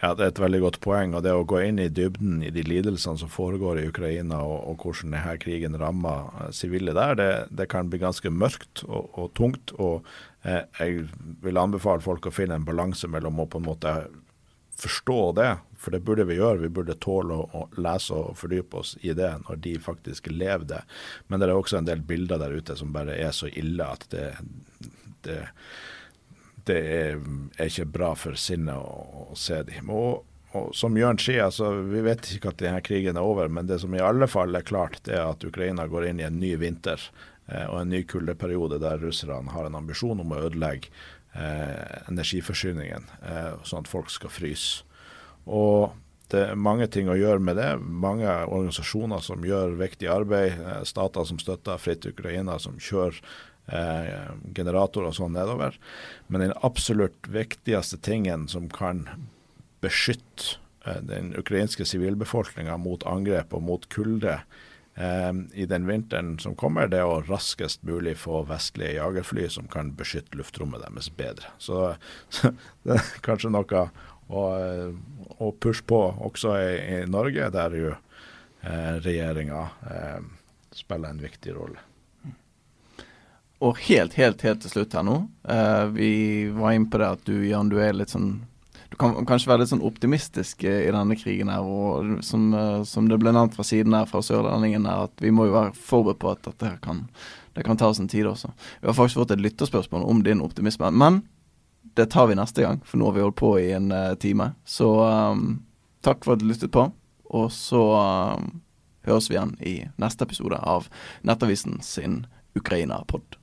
Ja, Det er et veldig godt poeng. og Det å gå inn i dybden i de lidelsene som foregår i Ukraina, og, og hvordan denne krigen rammer eh, sivile der, det, det, kan bli ganske mørkt og, og tungt. og eh, Jeg vil anbefale folk å finne en balanse mellom å på en måte forstå det, for det burde vi gjøre. Vi burde tåle å, lese og fordype oss i det når de faktisk lever det. Men det er også en del bilder der ute som bare er så ille at det, det det er, er, ikke bra for sinnet å, å se dem. Og, og, som Jørn sier, altså, vi vet ikke at denne krigen er over, men det som i alle fall er klart, det er at Ukraina går inn i en ny vinter eh, og en ny kuldeperiode der russerne har en ambisjon om å ødelegge eh, energiforsyningen, eh, sånn at folk skal fryse. Og det er mange ting å gjøre med det. Mange organisasjoner som gjør viktig arbeid. Eh, stater som støtter Fritt Ukraina, som kjører eh, generator og sånn nedover. Men den absolutt viktigste tingen som kan beskytte eh, den ukrainske sivilbefolkninga mot angrep og mot kulde eh, i den vinteren som kommer, det er å raskest mulig få vestlige jagerfly som kan beskytte luftrommet deres bedre. Så, så det er kanskje noe å, og pushe på også i, i Norge, der jo eh, regjeringa eh, spiller en viktig rolle. Og helt, helt, helt til slutt her nå. Eh, vi var inne på det at du, Jan, du er litt sånn Du kan kanskje være litt sånn optimistisk i denne krigen her. Og som, uh, som det ble nevnt fra siden her, fra sørlendingen her, at vi må jo være forberedt på at dette kan det kan ta sin tid også. Vi har faktisk fått et lytterspørsmål om din optimisme. Men det tar vi neste gang, for nå har vi holdt på i en uh, time. Så um, takk for at du lyttet på. Og så um, høres vi igjen i neste episode av Nettavisen sin Ukraina-pod.